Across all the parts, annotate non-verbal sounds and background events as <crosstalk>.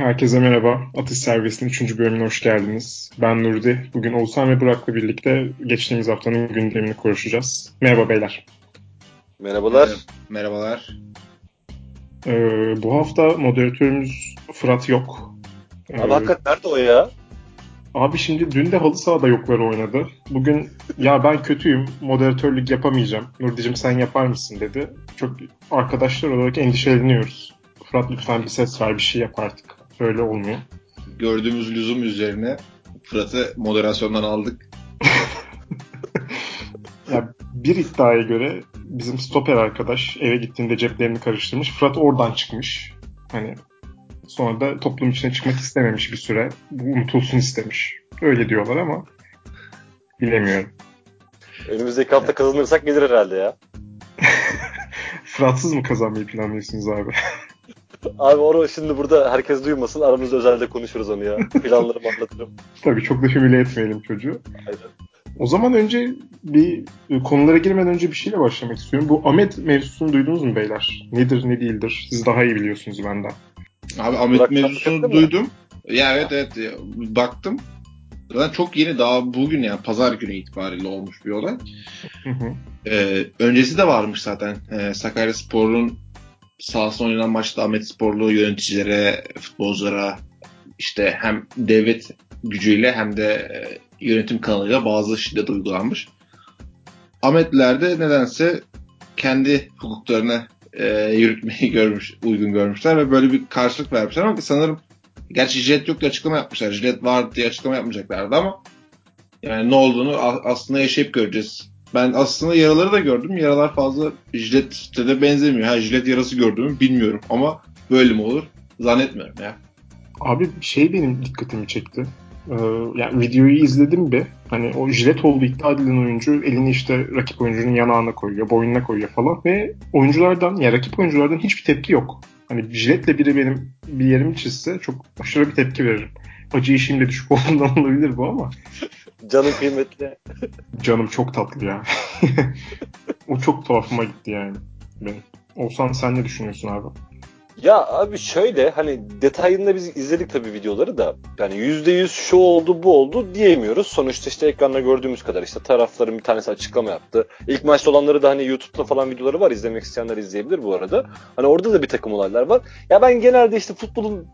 Herkese merhaba. Atış Servisi'nin 3. bölümüne hoş geldiniz. Ben Nurdi. Bugün Oğuzhan ve Burak'la birlikte geçtiğimiz haftanın gündemini konuşacağız. Merhaba beyler. Merhabalar. Merhabalar. Ee, bu hafta moderatörümüz Fırat yok. Abi ee, hakikaten nerede o ya? Abi şimdi dün de halı sahada yokları oynadı. Bugün ya ben kötüyüm, moderatörlük yapamayacağım. Nurdi'cim sen yapar mısın dedi. Çok arkadaşlar olarak endişeleniyoruz. Fırat lütfen bir ses ver bir şey yap artık. Böyle olmuyor. Gördüğümüz lüzum üzerine Fırat'ı moderasyondan aldık. <laughs> ya bir iddiaya göre bizim stoper arkadaş eve gittiğinde ceplerini karıştırmış. Fırat oradan çıkmış. Hani sonra da toplum içine çıkmak istememiş bir süre. Bu unutulsun istemiş. Öyle diyorlar ama bilemiyorum. Önümüzdeki hafta kazanırsak gelir herhalde ya. <laughs> Fıratsız mı kazanmayı planlıyorsunuz abi? Abi onu şimdi burada herkes duymasın. Aramızda özelde konuşuruz onu ya. Planlarımı anlatırım. <laughs> Tabii çok da hümile etmeyelim çocuğu. Aynen. O zaman önce bir konulara girmeden önce bir şeyle başlamak istiyorum. Bu Ahmet mevzusunu duydunuz mu beyler? Nedir ne değildir? Siz daha iyi biliyorsunuz benden. Abi Ahmet Burak mevzusunu duydum. Mi? Ya evet evet baktım. Zaten çok yeni daha bugün yani pazar günü itibariyle olmuş bir olay. Hı hı. Ee, öncesi de varmış zaten. Ee, Sakarya Spor'un sahasında oynanan maçta Ahmet Sporlu yöneticilere, futbolculara işte hem devlet gücüyle hem de e, yönetim kanalıyla bazı şiddet uygulanmış. Ahmetliler de nedense kendi hukuklarını e, yürütmeyi görmüş, uygun görmüşler ve böyle bir karşılık vermişler ama sanırım gerçi jilet yok diye açıklama yapmışlar. Jilet var diye açıklama yapmayacaklardı ama yani ne olduğunu aslında yaşayıp göreceğiz. Ben aslında yaraları da gördüm. Yaralar fazla jilette de benzemiyor. Ha jilet yarası gördüğümü bilmiyorum ama böyle mi olur? Zannetmiyorum ya. Abi şey benim dikkatimi çekti. Ee, yani videoyu izledim bir. Hani o jilet olduğu iddia edilen oyuncu elini işte rakip oyuncunun yanağına koyuyor, boynuna koyuyor falan ve oyunculardan ya yani rakip oyunculardan hiçbir tepki yok. Hani jiletle biri benim bir yerimi çizse çok aşırı bir tepki veririm. Acı işimde düşük <laughs> olduğundan olabilir bu ama. Canım kıymetli. Canım çok tatlı ya. <laughs> o çok tuhafıma gitti yani benim. Olsan sen ne düşünüyorsun abi? Ya abi şöyle hani detayında biz izledik tabii videoları da yani %100 şu oldu bu oldu diyemiyoruz. Sonuçta işte ekranda gördüğümüz kadar işte tarafların bir tanesi açıklama yaptı. İlk maçta olanları da hani YouTube'da falan videoları var izlemek isteyenler izleyebilir bu arada. Hani orada da bir takım olaylar var. Ya ben genelde işte futbolun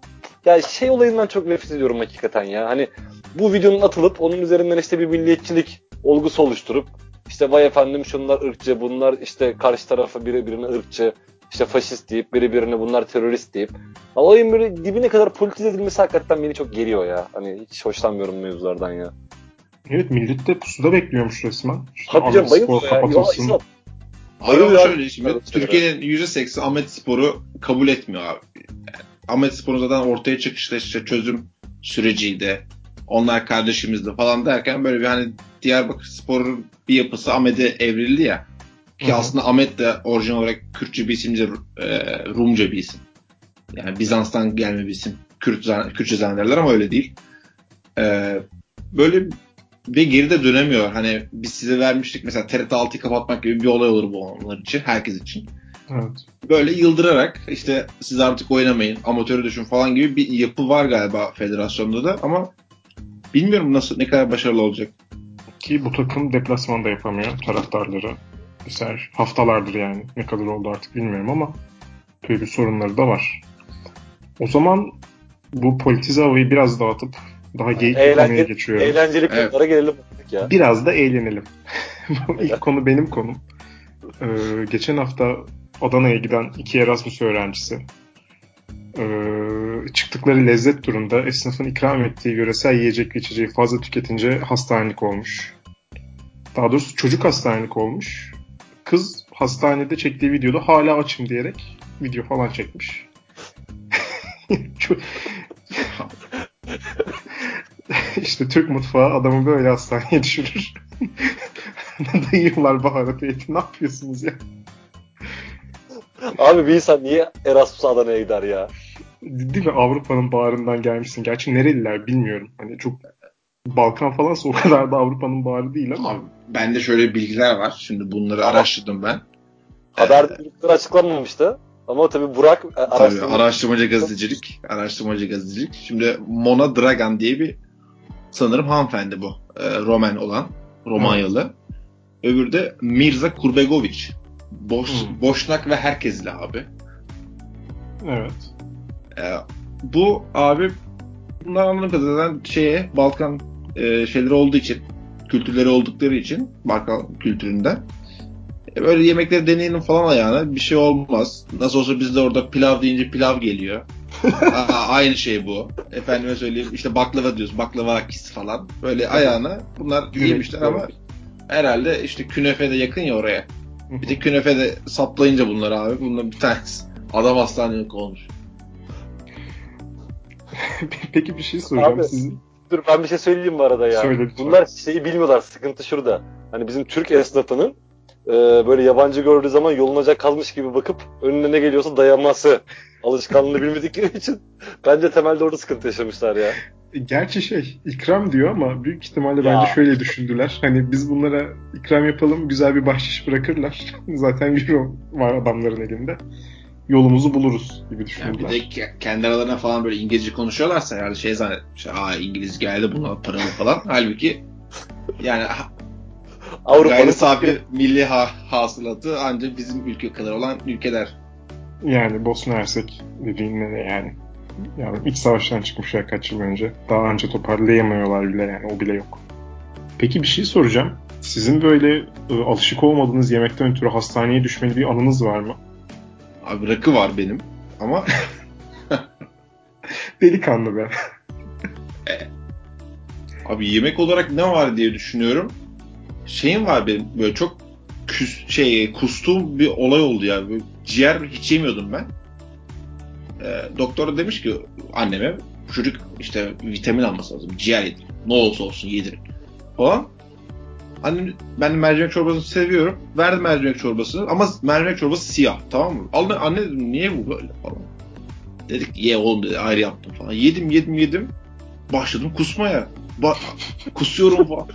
ya şey olayından çok nefret ediyorum hakikaten ya. Hani bu videonun atılıp onun üzerinden işte bir milliyetçilik olgusu oluşturup işte vay efendim şunlar ırkçı bunlar işte karşı tarafa biri birine ırkçı işte faşist deyip biri birine bunlar terörist deyip olayın böyle dibine kadar politize edilmesi hakikaten beni çok geriyor ya. Hani hiç hoşlanmıyorum mevzulardan ya. Evet millet de pusuda bekliyormuş resmen. İşte Tabii canım bayılıyor ya. Kapatılsın. Ya, Abi şöyle şimdi Türkiye'nin %80 Ahmet Spor'u kabul etmiyor abi. Yani Ahmet Spor'un zaten ortaya çıkışta işte çözüm süreciydi. Onlar kardeşimizdi falan derken böyle bir hani Diyarbakır Spor'un bir yapısı Ahmet'e evrildi ya. Ki Hı-hı. aslında Ahmet de orijinal olarak Kürtçe bir isim değil, e, Rumca bir isim. Yani Bizans'tan gelme bir isim. Kürt, Kürtçe zannederler ama öyle değil. E, böyle ve geride dönemiyor. Hani biz size vermiştik mesela TRT 6'yı kapatmak gibi bir olay olur bu onlar için, herkes için. Evet. Böyle yıldırarak işte siz artık oynamayın, amatörü düşün falan gibi bir yapı var galiba federasyonda da ama bilmiyorum nasıl ne kadar başarılı olacak. Ki bu takım deplasmanda yapamıyor taraftarları. Mesela haftalardır yani ne kadar oldu artık bilmiyorum ama böyle bir sorunları da var. O zaman bu politize havayı biraz dağıtıp daha geyik bir konuya geçiyorum. Eğlenceli konulara evet. gelelim ya. Biraz da eğlenelim. <laughs> İlk konu benim konum. Ee, geçen hafta Adana'ya giden iki Erasmus öğrencisi ee, çıktıkları lezzet turunda esnafın ikram ettiği yöresel yiyecek ve içeceği fazla tüketince hastanelik olmuş. Daha doğrusu çocuk hastanelik olmuş. Kız hastanede çektiği videoda hala açım diyerek video falan çekmiş. <laughs> <laughs> İşte Türk mutfağı adamı böyle hastaneye düşürür. <laughs> Dayıyorlar baharat eğitim. Ne yapıyorsunuz ya? Abi bir insan niye Erasmus Adana'ya gider ya? Değil mi? Avrupa'nın bağrından gelmişsin. Gerçi nereliler bilmiyorum. Hani çok Balkan falansa o kadar da Avrupa'nın bağrı değil ama. Abi, bende şöyle bilgiler var. Şimdi bunları ama, araştırdım ben. Haberde ee, açıklanmamıştı. Ama tabii Burak e, araştırmacı, tabii, araştırmacı gazetecilik. Araştırmacı gazetecilik. Şimdi Mona Dragan diye bir sanırım hanımefendi bu. E, Roman olan. Romanyalı. Öbürü de Mirza Kurbegovic. Boş, hmm. Boşnak ve herkesli abi. Evet. E, bu abi bunlar anladığım kadarıyla şeye Balkan e, şeyleri olduğu için kültürleri oldukları için Balkan kültüründe e, böyle yemekleri deneyelim falan ayağına bir şey olmaz. Nasıl olsa bizde orada pilav deyince pilav geliyor. <laughs> Aa, aynı şey bu. Efendime söyleyeyim işte baklava diyoruz. Baklava akisi falan. Böyle ayağına bunlar yemişler ama herhalde işte künefe de yakın ya oraya. Bir de künefe de saplayınca bunlar abi. Bunlar bir tanesi adam hastanelik olmuş. <laughs> Peki bir şey soracağım. Abi, Sizin Dur ben bir şey söyleyeyim bu arada ya. Söyle, Bunlar şeyi bilmiyorlar. Sıkıntı şurada. Hani bizim Türk esnafının e, böyle yabancı gördüğü zaman yolunacak kalmış gibi bakıp önüne ne geliyorsa dayanması alışkanlığını bilmedikleri <laughs> için bence temelde orada sıkıntı yaşamışlar ya. Gerçi şey ikram diyor ama büyük ihtimalle ya. bence şöyle düşündüler. Hani biz bunlara ikram yapalım güzel bir bahşiş bırakırlar. <laughs> Zaten euro var adamların elinde yolumuzu buluruz gibi düşünüyorlar. Yani bir de kendi aralarına falan böyle İngilizce konuşuyorlarsa herhalde şey zannetmiş. Aa İngiliz geldi buna paralı falan. Halbuki yani Avrupa'nın gayri safi milli ha hasılatı ancak bizim ülke kadar olan ülkeler. Yani Bosna Hersek dediğin ne yani? Yani iç savaştan çıkmışlar kaç yıl önce. Daha önce toparlayamıyorlar bile yani o bile yok. Peki bir şey soracağım. Sizin böyle ı, alışık olmadığınız yemekten ötürü hastaneye düşmeli bir anınız var mı? Abi rakı var benim ama <laughs> delikanlı be. E, <laughs> abi yemek olarak ne var diye düşünüyorum. Şeyim var benim böyle çok küs, şey kustuğum bir olay oldu ya. Böyle ciğer hiç yemiyordum ben. E, doktor demiş ki anneme çocuk işte vitamin alması lazım. Ciğer yedir. Ne olursa olsun yedirin. Falan. Annem ben mercimek çorbasını seviyorum. Verdim mercimek çorbasını ama mercimek çorbası siyah tamam mı? Anne, anne dedim niye bu böyle falan. Dedik ye oğlum dedi ayrı yaptım falan. Yedim yedim yedim. Başladım kusmaya. Ba kusuyorum falan.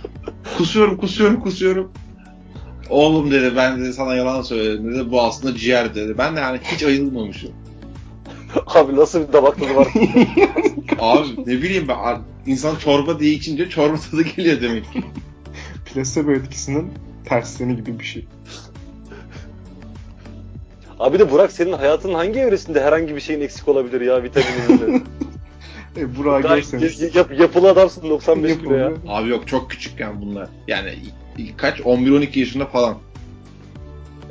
kusuyorum kusuyorum kusuyorum. Oğlum dedi ben de sana yalan söyledim dedi. Bu aslında ciğer dedi. Ben de yani hiç ayılmamışım. <laughs> Abi nasıl bir damak tadı var? <laughs> Abi ne bileyim ben insan çorba diye içince çorba tadı geliyor demek ki <laughs> plasebo etkisinin tersini gibi bir şey. Abi de Burak senin hayatının hangi evresinde herhangi bir şeyin eksik olabilir ya vitamininde? e, Burak görseniz. Yap, yapılı adamsın 95 kilo ya. Abi yok çok küçükken bunlar. Yani kaç 11-12 yaşında falan.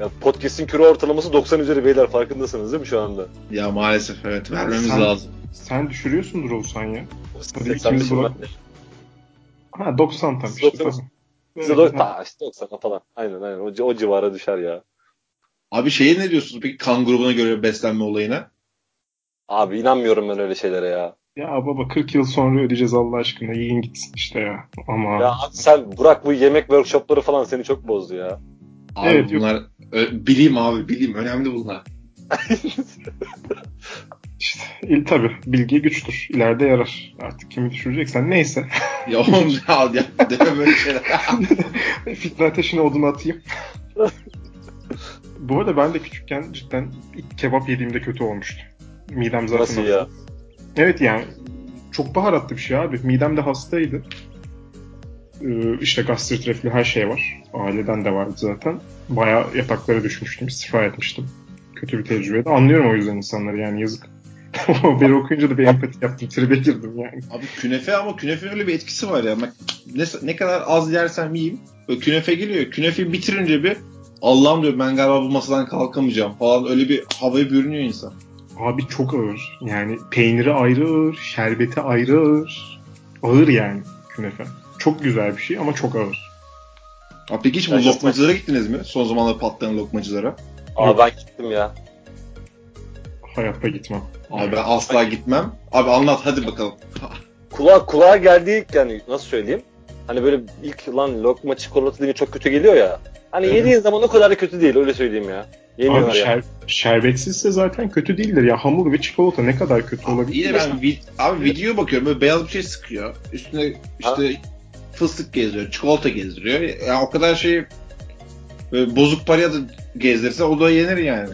Ya podcast'in kilo ortalaması 90 üzeri beyler farkındasınız değil mi şu anda? Ya maalesef evet vermemiz sen, lazım. Sen düşürüyorsundur olsan ya. Hadi bırak. Ha 90 tam işte. 90. Tamam. Bize do- ta işte 90 falan. Aynen aynen. O, o civara düşer ya. Abi şeye ne diyorsunuz peki kan grubuna göre beslenme olayına? Abi inanmıyorum ben öyle şeylere ya. Ya baba 40 yıl sonra ödeyeceğiz Allah aşkına. Yiyin gitsin işte ya. Ama... Ya sen Burak bu yemek workshopları falan seni çok bozdu ya. Abi evet, bunlar yok. bileyim abi bileyim önemli bunlar. <laughs> İşte il, tabii bilgi güçtür. İleride yarar. Artık kimi düşüreceksen neyse. <laughs> ya oğlum ya, ya <laughs> deme böyle şeyler. Fitne ateşine odun atayım. Bu arada ben de küçükken cidden ilk kebap yediğimde kötü olmuştu. Midem zaten Nasıl ya? Evet yani çok baharatlı bir şey abi. Midem de hastaydı. Ee, işte gastrit reflü her şey var. Aileden de vardı zaten. Baya yataklara düşmüştüm. istifa etmiştim. Kötü bir tecrübeydi. Anlıyorum o yüzden insanları yani yazık. <laughs> Haberi okuyunca da bir empati yaptım. Tribe girdim yani. Abi künefe ama künefe öyle bir etkisi var ya. Ne, ne kadar az yersem yiyeyim. Böyle künefe geliyor. Künefe bitirince bir Allah'ım diyor ben galiba bu masadan kalkamayacağım falan öyle bir havayı bürünüyor insan. Abi çok ağır. Yani peyniri ayrı ağır, şerbeti ayrı ağır. Ağır yani künefe. Çok güzel bir şey ama çok ağır. Abi peki hiç bu ben lokmacılara gittiniz mi? Son zamanlarda patlayan lokmacılara. Aa ben gittim ya. Hayatta gitmem. Abi ben asla gitmem. Abi anlat hadi bakalım. Kulağa, kulağa geldiği yani nasıl söyleyeyim? Hani böyle ilk lan lokma çikolata deyince çok kötü geliyor ya. Hani evet. yediğin zaman o kadar da kötü değil öyle söyleyeyim ya. Yemiyorlar abi şer, şerbetsizse zaten kötü değildir ya. Hamur ve çikolata ne kadar kötü abi, olabilir? Yine ben vid abi video bakıyorum böyle beyaz bir şey sıkıyor. Üstüne işte ha? Fıstık gezdiriyor, çikolata gezdiriyor. Ya yani o kadar şey böyle bozuk paraya da gezdirse o da yenir yani.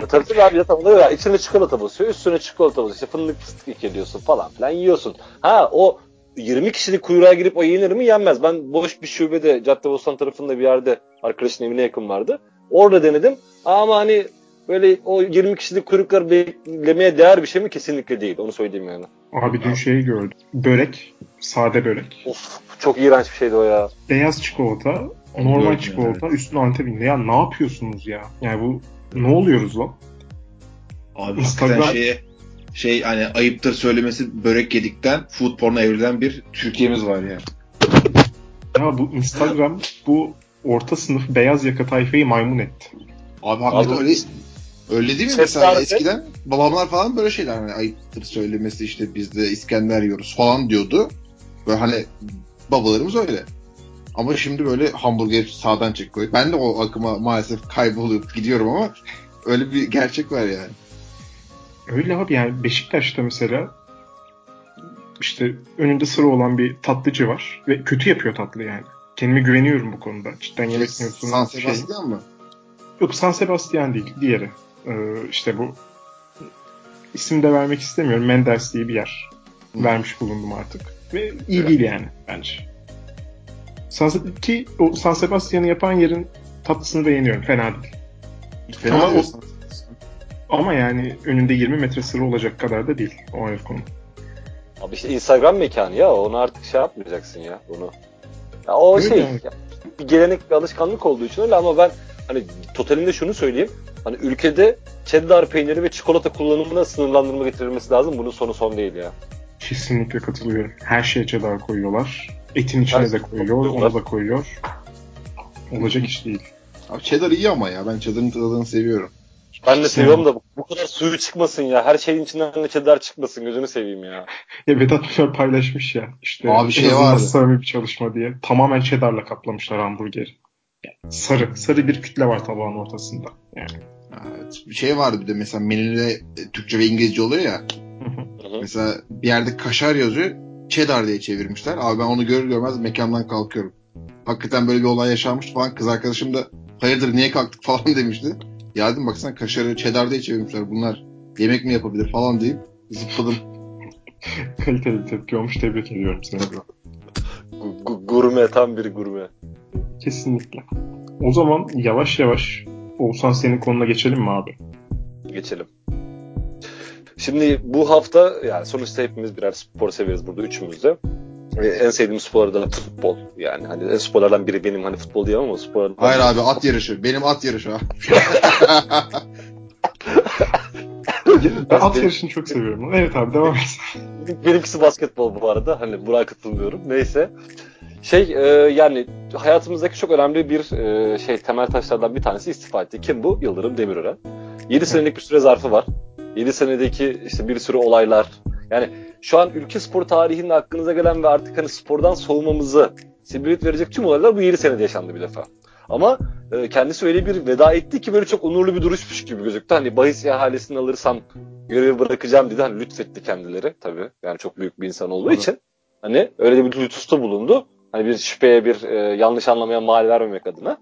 Ya, tabii tabii abi zaten oluyor ya. İçine çikolata basıyor, üstüne çikolata basıyor. İşte fındık fıstık ekliyorsun falan filan yiyorsun. Ha o 20 kişilik kuyruğa girip o yenir mi yenmez. Ben boş bir şubede Caddebostan tarafında bir yerde arkadaşın evine yakın vardı. Orada denedim. Ama hani böyle o 20 kişilik kuyruklar beklemeye değer bir şey mi? Kesinlikle değil. Onu söyleyeyim yani. Abi dün şeyi gördüm. Börek. Sade börek. Of çok iğrenç bir şeydi o ya. Beyaz çikolata. Normal çikolata. Evet. Üstüne antepinde. Ya ne yapıyorsunuz ya? Yani bu ne oluyoruz lan? Abi Instagram... şeye şey hani ayıptır söylemesi börek yedikten food porn'a evrilen bir Türkiye'miz var yani. Ya bu Instagram bu orta sınıf beyaz yaka tayfayı maymun etti. Abi hakikaten öyle öyle değil mi mesela eskiden babamlar falan böyle şeyler hani ayıptır söylemesi işte biz de İskender yiyoruz falan diyordu. Böyle hani babalarımız öyle. Ama şimdi böyle hamburger sağdan koy. Ben de o akıma maalesef kaybolup gidiyorum ama öyle bir gerçek var yani. Öyle abi yani Beşiktaş'ta mesela işte önünde sıra olan bir tatlıcı var ve kötü yapıyor tatlı yani. Kendime güveniyorum bu konuda. Cidden yemek mevzusunda. San şey. Sebastian şey. mı? Yok San Sebastian değil. Diğeri. Ee, işte bu isim de vermek istemiyorum. Menders diye bir yer. Hı. Vermiş bulundum artık. Ve iyi değil yani bence. San, ki o San Sebastian'ı yapan yerin tatlısını beğeniyorum. Fena değil. Fena Ama o, ama yani önünde 20 metre sıra olacak kadar da değil o ayrı konu. Abi işte Instagram mekanı ya onu artık şey yapmayacaksın ya bunu. Ya o öyle şey yani. ya, bir gelenek bir alışkanlık olduğu için öyle ama ben hani totalinde şunu söyleyeyim. Hani ülkede cheddar peyniri ve çikolata kullanımına sınırlandırma getirilmesi lazım. Bunun sonu son değil ya. Kesinlikle katılıyorum. Her şeye cheddar koyuyorlar. Etin içine Her de koyuyor, onu da koyuyor. Olacak iş değil. Abi cheddar iyi ama ya. Ben cheddar'ın tadını seviyorum. Ben de seviyorum da bu kadar suyu çıkmasın ya. Her şeyin içinden de cheddar çıkmasın. Gözünü seveyim ya. <laughs> Ya Vedat Milor paylaşmış ya. İşte Abi şey vardı. samimi bir çalışma diye. Tamamen cheddarla kaplamışlar hamburgeri. sarı. Sarı bir kütle var tabağın ortasında. Yani. Evet. Bir şey vardı bir de mesela menüde Türkçe ve İngilizce oluyor ya. Mesela bir yerde kaşar yazıyor. Cheddar diye çevirmişler. Abi ben onu görür görmez mekandan kalkıyorum. Hakikaten böyle bir olay yaşanmış falan. Kız arkadaşım da hayırdır niye kalktık <laughs> falan demişti. Ya dedim baksana kaşarı cheddar diye çevirmişler. Bunlar yemek mi yapabilir falan deyip zıpladım. <laughs> Kaliteli tepki olmuş. Tebrik ediyorum seni. gurme tam bir gurme. Kesinlikle. O zaman yavaş yavaş Oğuzhan senin konuna geçelim mi abi? Geçelim. Şimdi bu hafta yani sonuçta hepimiz birer spor severiz burada üçümüz de. Ee, en sevdiğim spor da futbol. Yani hani en sporlardan biri benim hani futbol diyemem ama spor. Hayır abi at yarışı. Benim at yarışı <laughs> ben at yarışını çok seviyorum. Evet abi devam et. Benimkisi basketbol bu arada. Hani Burak'a katılmıyorum. Neyse. Şey e, yani hayatımızdaki çok önemli bir e, şey temel taşlardan bir tanesi istifa etti. Kim bu? Yıldırım Demirören. 7 senelik bir süre zarfı var. 7 senedeki işte bir sürü olaylar. Yani şu an ülke spor tarihinde aklınıza gelen ve artık hani spordan soğumamızı sebebiyet verecek tüm olaylar bu 7 senede yaşandı bir defa. Ama e, kendisi öyle bir veda etti ki böyle çok onurlu bir duruşmuş gibi gözüktü. Hani bahis ihalesini alırsam görevi bırakacağım dedi. Hani lütfetti kendileri tabii. Yani çok büyük bir insan olduğu evet. için. Hani öyle bir lütufta bulundu. Hani bir şüpheye bir e, yanlış anlamaya mal vermemek adına.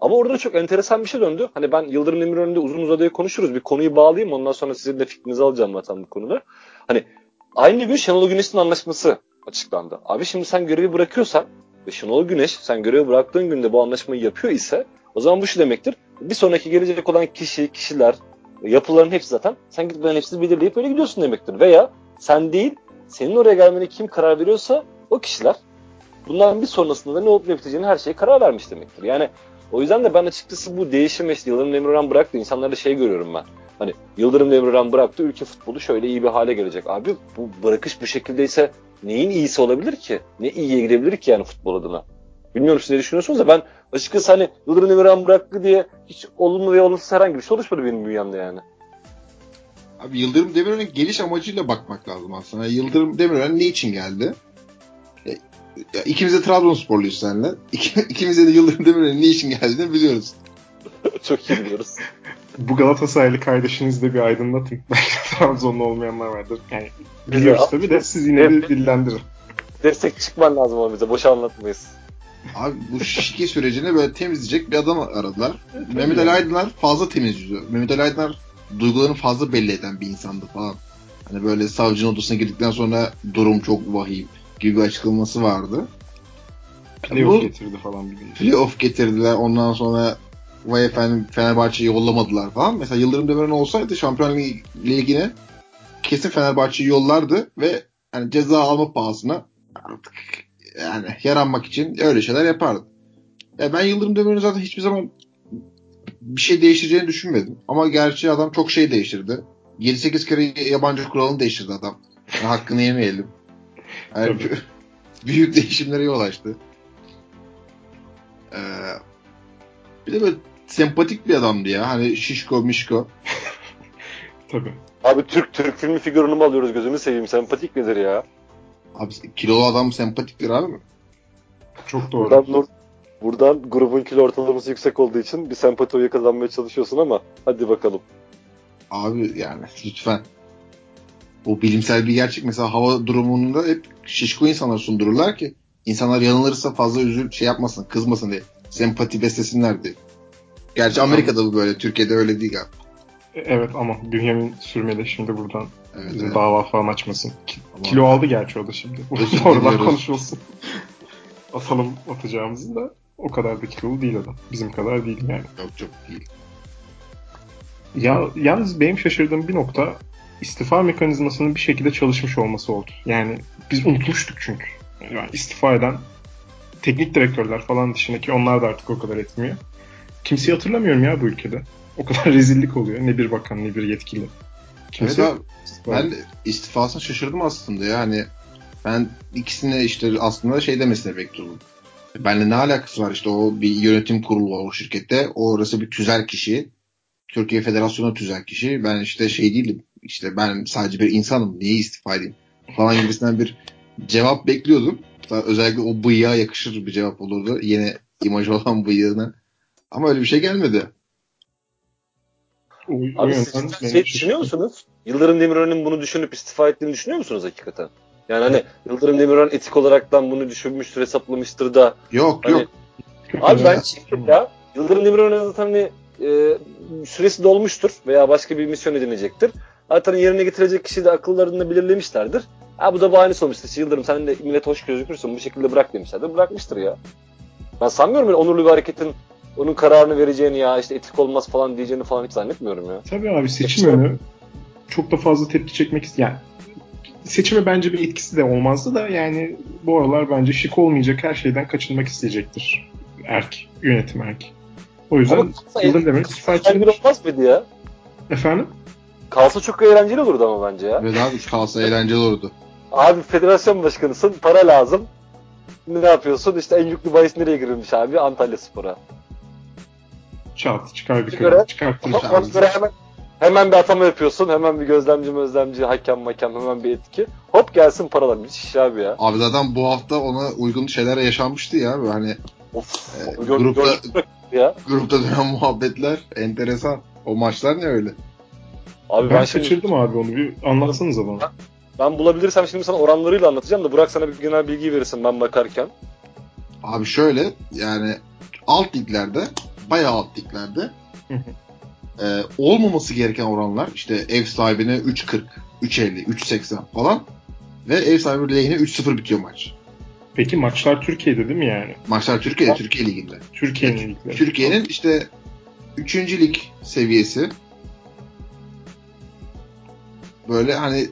Ama orada da çok enteresan bir şey döndü. Hani ben Yıldırım Demirören'de uzun uzadıya konuşuruz. Bir konuyu bağlayayım ondan sonra sizin de fikrinizi alacağım zaten bu konuda. Hani aynı gün Şenol Güneş'in anlaşması açıklandı. Abi şimdi sen görevi bırakıyorsan ve Şenol Güneş sen görevi bıraktığın günde bu anlaşmayı yapıyor ise o zaman bu şu demektir. Bir sonraki gelecek olan kişi, kişiler, yapıların hepsi zaten sen gidip ben hepsini belirleyip öyle gidiyorsun demektir. Veya sen değil, senin oraya gelmene kim karar veriyorsa o kişiler bundan bir sonrasında da ne olup ne biteceğini her şeye karar vermiş demektir. Yani o yüzden de ben açıkçası bu değişim işte Yıldırım Demirören bıraktı. İnsanlarda şey görüyorum ben. Hani Yıldırım Demirören bıraktı ülke futbolu şöyle iyi bir hale gelecek. Abi bu bırakış bu şekildeyse neyin iyisi olabilir ki? Ne iyiye gidebilir ki yani futbol adına? Bilmiyorum siz ne düşünüyorsunuz da ben açıkçası hani Yıldırım Demirören bıraktı diye hiç olumlu ve olumsuz herhangi bir şey oluşmadı benim bünyemde yani. Abi Yıldırım Demirören'in geliş amacıyla bakmak lazım aslında. Yıldırım Demirören ne için geldi? Ya ikimiz de Trabzonsporluyuz seninle. İki, <laughs> ikimiz de Yıldırım Demirören'in ne için geldiğini biliyoruz. <laughs> Çok iyi biliyoruz. Bu Galatasaraylı kardeşinizi de bir aydınlatın. <laughs> Belki Trabzonlu olmayanlar vardır. Yani biliyoruz tabii de siz yine de dillendirin. Destek çıkman lazım ama bize. Boş anlatmayız. Abi bu şike sürecini böyle temizleyecek bir adam aradılar. Mehmet Ali Aydınlar fazla temiz yüzü. Mehmet Ali Aydınlar duygularını fazla belli eden bir insandı falan. Hani böyle savcının odasına girdikten sonra durum çok vahim gibi açıklaması vardı. Playoff getirdi falan bir Playoff getirdiler. Ondan sonra vay efendim Fenerbahçe'yi yollamadılar falan. Mesela Yıldırım Demirören olsaydı Şampiyon Ligi'ne kesin Fenerbahçe'yi yollardı ve hani ceza alma pahasına artık yani yaranmak için öyle şeyler yapardı. Ya ben Yıldırım Demirören'in zaten hiçbir zaman bir şey değiştireceğini düşünmedim. Ama gerçi adam çok şey değiştirdi. 7-8 kere yabancı kuralını değiştirdi adam. Yani hakkını yemeyelim. Yani <laughs> büyük değişimlere yol açtı. Ee, bir de böyle sempatik bir adamdı ya. Hani şişko mişko. <laughs> Tabii. Abi Türk Türk filmi figürünü mü alıyoruz gözünü seveyim. Sempatik nedir ya? Abi kilolu adam sempatiktir abi mi? Çok doğru. Buradan, buradan grubun kilo ortalaması yüksek olduğu için bir sempati oyu kazanmaya çalışıyorsun ama hadi bakalım. Abi yani lütfen. Bu bilimsel bir gerçek. Mesela hava durumunda hep şişko insanlar sundururlar ki insanlar yanılırsa fazla üzül şey yapmasın, kızmasın diye. Sempati beslesinler diye. Gerçi Amerika'da bu böyle. Türkiye'de öyle değil galiba. Evet ama Bünyamin sürmeli şimdi buradan evet, evet. dava falan açmasın. Ama Kilo aldı gerçi o da şimdi. <laughs> Oradan konuşulsun. <laughs> Atalım atacağımızı da o kadar da kilolu değil adam. Bizim kadar değil yani. Yok çok değil. Ya yalnız benim şaşırdığım bir nokta istifa mekanizmasının bir şekilde çalışmış olması oldu. Yani biz unutmuştuk çünkü. Yani istifa eden teknik direktörler falan dışındaki onlar da artık o kadar etmiyor. Kimseyi hatırlamıyorum ya bu ülkede. O kadar <laughs> rezillik oluyor. Ne bir bakan ne bir yetkili. Kimse evet ben istifasına şaşırdım aslında yani. Ben ikisine işte aslında şey demesine bekliyordum. Benle ne alakası var işte o bir yönetim kurulu var o şirkette. Orası bir tüzel kişi. Türkiye Federasyonu tüzel kişi. Ben işte şey değilim. İşte ben sadece bir insanım. Niye istifa edeyim? Falan gibisinden bir cevap bekliyordum. Özellikle o bıyığa yakışır bir cevap olurdu. Yine imaj olan bıyığına. Ama öyle bir şey gelmedi. Abi siz şey düşünüyor musunuz? Yıldırım Demirören'in bunu düşünüp istifa ettiğini düşünüyor musunuz hakikaten? Yani hani Yıldırım Demirören etik olaraktan bunu düşünmüştür, hesaplamıştır da. Yok hani, yok. Abi ben ya. Yıldırım Demirören zaten hani e, süresi dolmuştur veya başka bir misyon edinecektir. Zaten yerine getirecek kişi de akıllarında belirlemişlerdir. Ha bu da bahanesi olmuştur. İşte Yıldırım sen de millet hoş gözükürsün bu şekilde bırak demişlerdir. Bırakmıştır ya. Ben sanmıyorum öyle onurlu bir hareketin onun kararını vereceğini ya işte etik olmaz falan diyeceğini falan hiç zannetmiyorum ya. Tabii abi seçim önü çok da fazla tepki çekmek isteyen yani seçime bence bir etkisi de olmazdı da yani bu aralar bence şık olmayacak her şeyden kaçınmak isteyecektir erk, yönetim erk. O yüzden yılın demek istifa edecektir. olmaz mıydı ya? Efendim? Kalsa çok eğlenceli olurdu ama bence ya. Evet abi kalsa eğlenceli olurdu. Abi federasyon başkanısın para lazım. Ne yapıyorsun? İşte en yüklü bahis nereye girilmiş abi? Antalya Spor'a. Çat çıkar bir kere. Çıkarttıracağız. hemen, hemen bir atama yapıyorsun. Hemen bir gözlemci gözlemci hakem makem hemen bir etki. Hop gelsin paralar. Müthiş abi ya. Abi zaten bu hafta ona uygun şeyler yaşanmıştı ya. Hani of, e, grupta, <laughs> ya. grupta dönen muhabbetler enteresan. O maçlar ne öyle? Abi ben, ben şimdi... kaçırdım abi onu. Bir anlatsanıza bana. Ben bulabilirsem şimdi sana oranlarıyla anlatacağım da Burak sana bir genel bilgi verirsin ben bakarken. Abi şöyle yani alt liglerde bayağı alt liglerde e, olmaması gereken oranlar işte ev sahibine 3.40, 3.50, 3.80 falan ve ev sahibi lehine 3-0 bitiyor maç. Peki maçlar Türkiye'de değil mi yani? Maçlar Türkiye'de? Türkiye Ligi'nde. Türkiye'nin. Türkiye'nin işte 3. lig seviyesi böyle hani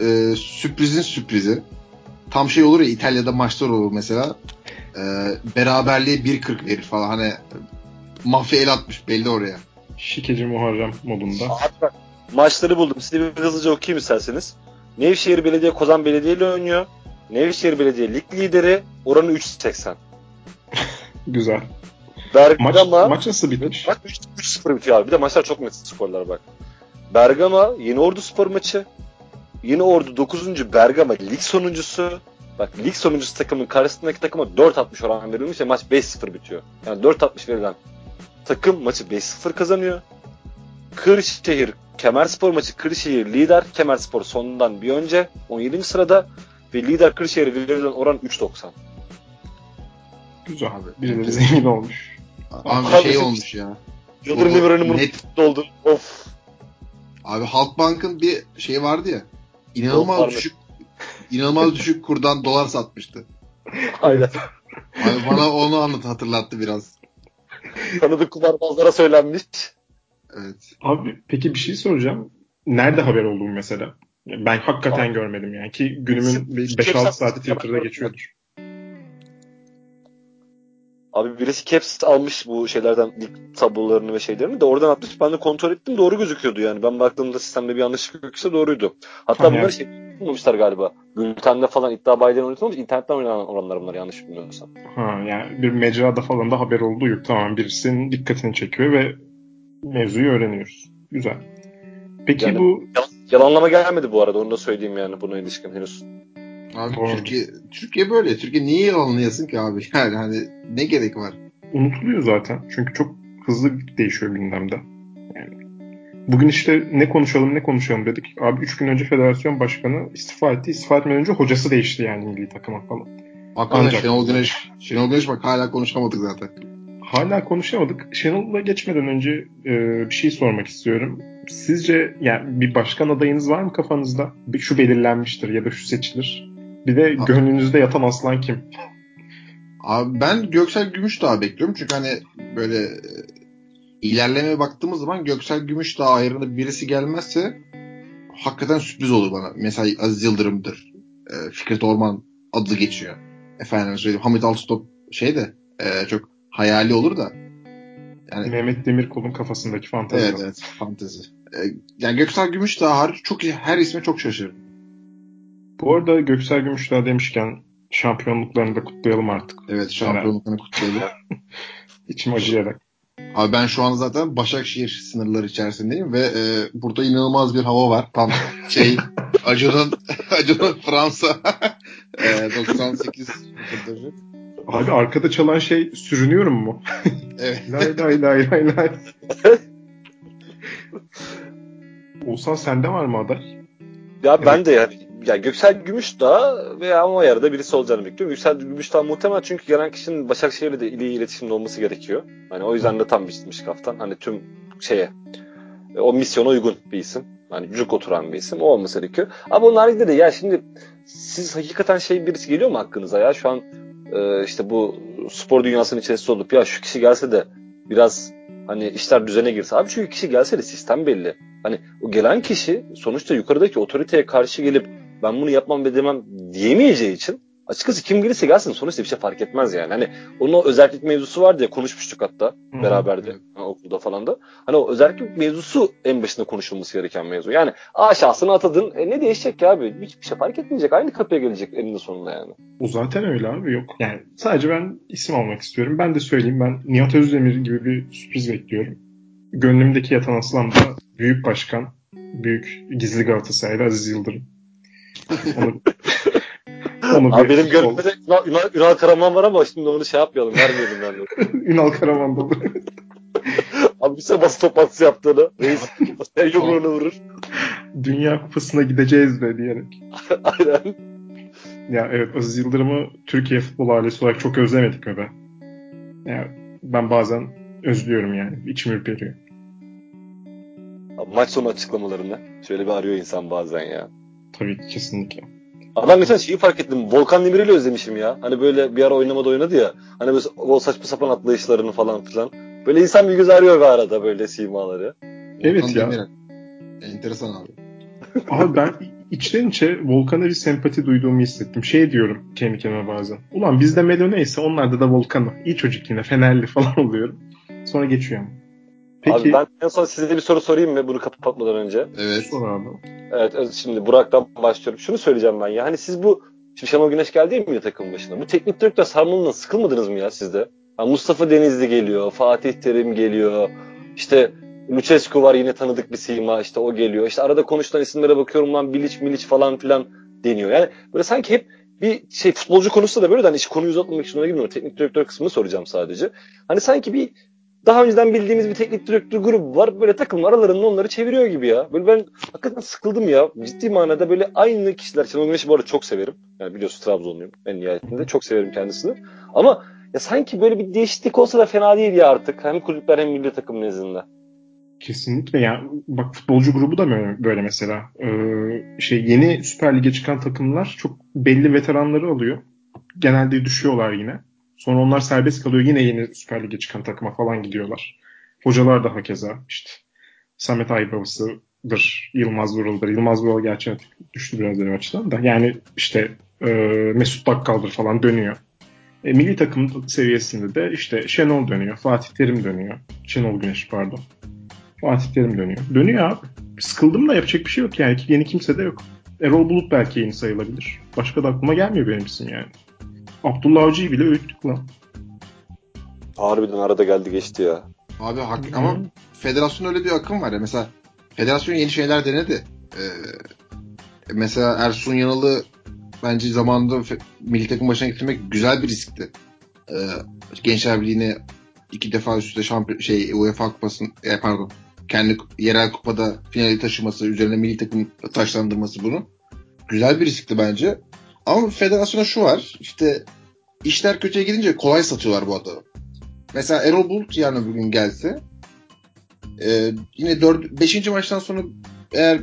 e, sürprizin sürprizi. Tam şey olur ya İtalya'da maçlar olur mesela. E, beraberliğe 1.40 verir falan. Hani mafya el atmış belli oraya. Şikeci Muharrem modunda. Abi maçları buldum. Size bir hızlıca okuyayım isterseniz. Nevşehir Belediye Kozan Belediye ile oynuyor. Nevşehir Belediye lig lideri. Oranı 3.80. <laughs> Güzel. Bergama maç, maç nasıl bitmiş? Maç 3-0 bitiyor abi. Bir de maçlar çok net skorlar bak. Bergama Yeni Ordu Spor maçı. Yeni Ordu 9. Bergama lig sonuncusu. Bak lig sonuncusu takımın karşısındaki takıma 4.60 oran verilmiş ve maç 5-0 bitiyor. Yani 4.60 verilen takım maçı 5-0 kazanıyor. Kırşehir Kemerspor maçı Kırşehir lider. Kemerspor sonundan bir önce 17. sırada ve lider Kırşehir verilen oran 3.90. Güzel abi. Birileri zengin olmuş. Abi, abi şey olmuş ya. Yıldırım Demirören'in net oldu. Of. Abi Halkbank'ın bir şey vardı ya. İnanılmaz düşük inanılmaz düşük kurdan dolar satmıştı. Aynen. Abi bana onu anlat hatırlattı biraz. Tanıdık kumarbazlara söylenmiş. Evet. Abi peki bir şey soracağım. Nerede haber olduğum mesela? Ben hakikaten Abi. görmedim yani ki günümün 5-6 saati Twitter'da geçiyordur. Abi birisi caps almış bu şeylerden lig tablolarını ve şeylerini de oradan atmış. Ben de kontrol ettim doğru gözüküyordu yani. Ben baktığımda sistemde bir yanlışlık yoksa doğruydu. Hatta ha, bunları şey yapmamışlar galiba. Bültende falan iddia bayileri oynatılmamış. İnternetten oynanan oranlar bunlar yanlış bilmiyorsam. Ha yani bir mecrada falan da haber olduğu yok. Tamam birisinin dikkatini çekiyor ve mevzuyu öğreniyoruz. Güzel. Peki yani, bu... Yalanlama gelmedi bu arada onu da söyleyeyim yani buna ilişkin henüz. Abi Doğru. Türkiye, Türkiye böyle. Türkiye niye yalanlayasın ki abi? <laughs> Yani hani ne gerek var? Unutuluyor zaten. Çünkü çok hızlı değişiyor gündemde. Yani bugün işte ne konuşalım ne konuşalım dedik. Abi 3 gün önce federasyon başkanı istifa etti. İstifa etmeden önce hocası değişti yani milli takıma falan. Hakikaten Şenol Güneş, Şenol Güneş bak hala konuşamadık zaten. Hala konuşamadık. Şenol'la geçmeden önce e, bir şey sormak istiyorum. Sizce yani bir başkan adayınız var mı kafanızda? Şu belirlenmiştir ya da şu seçilir. Bir de Abi. gönlünüzde yatan aslan kim? Abi ben Göksel Gümüşdağ bekliyorum. Çünkü hani böyle e, ilerlemeye baktığımız zaman Göksel Gümüşdağ ayrında birisi gelmezse hakikaten sürpriz olur bana. Mesela Aziz Yıldırım'dır. E, Fikret Orman adı geçiyor. Efendim söyleyeyim Hamit Altustop şey de e, çok hayali olur da. Yani, Mehmet Demirkol'un kafasındaki fantezi. Evet evet fantezi. Yani Göksel Gümüşdağ hariç çok her isme çok şaşırdım. Bu arada Göksel Gümüşdağ demişken şampiyonluklarını da kutlayalım artık. Evet şampiyonluklarını kutlayalım. <laughs> İçim acıyarak. Abi ben şu an zaten Başakşehir sınırları içerisindeyim ve e, burada inanılmaz bir hava var. Tam şey <laughs> Acun'un Acun'un Fransa <laughs> e, 98 röportajı. Abi arkada çalan şey sürünüyorum mu? Evet. lay lay lay lay lay. Oğuzhan sende var mı aday? Ya evet. ben de yani ya Göksel Gümüşdağ veya ama yarıda birisi olacağını bekliyorum. Göksel Gümüşdağ muhtemel çünkü gelen kişinin Başakşehir'le de iyi iletişimde olması gerekiyor. Hani o yüzden de tam biçilmiş kaftan. Hani tüm şeye o misyona uygun bir isim. Hani cuk oturan bir isim. O olması gerekiyor. Ama onun haricinde de ya şimdi siz hakikaten şey birisi geliyor mu hakkınıza ya? Şu an e, işte bu spor dünyasının içerisinde olup ya şu kişi gelse de biraz hani işler düzene girse. Abi çünkü kişi gelse de sistem belli. Hani o gelen kişi sonuçta yukarıdaki otoriteye karşı gelip ben bunu yapmam ve demem diyemeyeceği için açıkçası kim gelirse gelsin sonuçta bir şey fark etmez yani. Hani onun o özellik mevzusu vardı ya konuşmuştuk hatta Hı-hı. beraberdi ha, okulda falan da. Hani o özellik mevzusu en başında konuşulması gereken mevzu. Yani aşağısını atadın e ne değişecek ya abi? Hiçbir şey fark etmeyecek. Aynı kapıya gelecek eninde sonunda yani. O zaten öyle abi yok. Yani sadece ben isim almak istiyorum. Ben de söyleyeyim ben Nihat Özdemir gibi bir sürpriz bekliyorum. Gönlümdeki yatan aslan da büyük başkan, büyük gizli Galatasaraylı Aziz Yıldırım. Onu, onu Abi benim gönlümde Ünal, Ünal, Ünal Karaman var ama şimdi onu şey yapmayalım. Vermeyelim ben de. <laughs> Ünal Karaman da olur. Abi bir sene basın toplantısı yaptığını. Reis <laughs> yumruğunu vurur. Dünya kupasına gideceğiz be diyerek. <laughs> Aynen. Ya evet Aziz Yıldırım'ı Türkiye futbol ailesi olarak çok özlemedik mi be? Ya ben bazen özlüyorum yani. İçim ürperiyor. Maç sonu açıklamalarını şöyle bir arıyor insan bazen ya. Tabii kesinlikle. Adam mesela şeyi fark ettim. Volkan Demirel'i özlemişim ya. Hani böyle bir ara oynamada oynadı ya. Hani böyle o saçma sapan atlayışlarını falan filan. Böyle insan bir göz arıyor bir arada böyle simaları. Evet Volkan ya. Demirel. Enteresan abi. <laughs> abi ben içten içe Volkan'a bir sempati duyduğumu hissettim. Şey diyorum kendi kendime bazen. Ulan bizde Melo neyse onlarda da Volkan'ı. İyi çocuk yine Fenerli falan <laughs> oluyorum. Sonra geçiyor ama. Peki. Abi ben en son size bir soru sorayım mı bunu kapatmadan önce? Evet. Sor abi. Evet şimdi Burak'tan başlıyorum. Şunu söyleyeceğim ben ya. Hani siz bu Şimdi Şenol Güneş geldi mi milli takım başına? Bu teknik direktör sarmalından sıkılmadınız mı ya sizde? Yani Mustafa Denizli geliyor, Fatih Terim geliyor. İşte Lucescu var yine tanıdık bir sima işte o geliyor. İşte arada konuşulan isimlere bakıyorum lan Bilic Milic falan filan deniyor. Yani böyle sanki hep bir şey futbolcu konusu da böyle de hani hiç konuyu uzatmamak için ona girmiyorum. Teknik direktör kısmını soracağım sadece. Hani sanki bir daha önceden bildiğimiz bir teknik direktör grubu var. Böyle takım aralarında onları çeviriyor gibi ya. Böyle ben hakikaten sıkıldım ya. Ciddi manada böyle aynı kişiler. Şenol Güneş'i bu arada çok severim. Yani biliyorsun Trabzonluyum en nihayetinde. Çok severim kendisini. Ama ya sanki böyle bir değişiklik olsa da fena değil ya artık. Hem kulüpler hem milli takım nezdinde. Kesinlikle ya bak futbolcu grubu da böyle mesela ee, şey yeni Süper Lig'e çıkan takımlar çok belli veteranları alıyor. Genelde düşüyorlar yine. Sonra onlar serbest kalıyor yine yeni Süper Lig'e çıkan takıma falan gidiyorlar. Hocalar da hakeza işte Samet Aybabası'dır, Yılmaz Vural'dır. Yılmaz Vural gerçi düştü biraz benim açıdan da. Yani işte e, Mesut Bakkal'dır falan dönüyor. E, milli takım seviyesinde de işte Şenol dönüyor, Fatih Terim dönüyor. Şenol Güneş pardon. Fatih Terim dönüyor. Dönüyor abi. Sıkıldım da yapacak bir şey yok yani. Yeni kimse de yok. Erol Bulut belki yeni sayılabilir. Başka da aklıma gelmiyor benim isim yani. Abdullah Avcı'yı bile öğüttük lan. Harbiden arada geldi geçti ya. Abi hak, ama federasyon öyle bir akım var ya. Mesela federasyon yeni şeyler denedi. Ee, mesela Ersun Yanal'ı bence zamanında milli takım başına getirmek güzel bir riskti. Ee, Gençler Birliği'ne iki defa üst üste şampiyon, şey UEFA kupasını e, pardon kendi yerel kupada finali taşıması, üzerine milli takım taşlandırması bunu. Güzel bir riskti bence. Ama federasyona şu var. İşte işler kötüye gidince kolay satıyorlar bu adamı. Mesela Erol Bulut yani bugün gelse e, yine 4 5. maçtan sonra eğer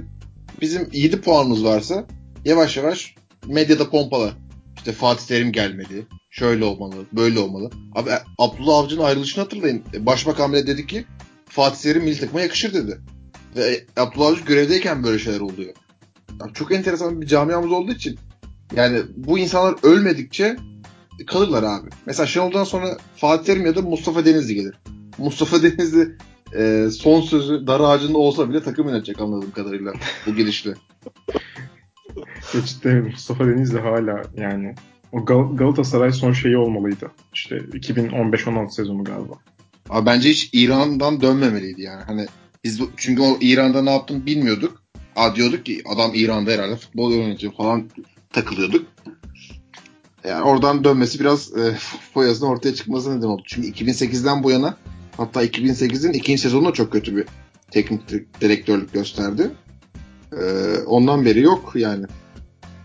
bizim 7 puanımız varsa yavaş yavaş medyada pompala. İşte Fatih Terim gelmedi. Şöyle olmalı, böyle olmalı. Abi e, Abdullah Avcı'nın ayrılışını hatırlayın. E, başbakan bile dedi ki Fatih Terim milli takıma yakışır dedi. Ve Abdullah Avcı görevdeyken böyle şeyler oluyor. Yani çok enteresan bir camiamız olduğu için yani bu insanlar ölmedikçe kalırlar abi. Mesela Şenol'dan sonra Fatih Terim ya da Mustafa Denizli gelir. Mustafa Denizli e, son sözü dar ağacında olsa bile takım yönetecek anladığım kadarıyla bu gidişle. Cidden <laughs> Mustafa Denizli hala yani o Gal- Galatasaray son şeyi olmalıydı. İşte 2015-16 sezonu galiba. Abi bence hiç İran'dan dönmemeliydi yani. Hani biz çünkü o İran'da ne yaptığını bilmiyorduk. Aa diyorduk ki adam İran'da herhalde futbol yönetiyor falan takılıyorduk. Yani oradan dönmesi biraz e, <laughs> foyasının ortaya çıkması neden oldu. Çünkü 2008'den bu yana hatta 2008'in ikinci sezonunda çok kötü bir teknik direktörlük gösterdi. E, ondan beri yok yani.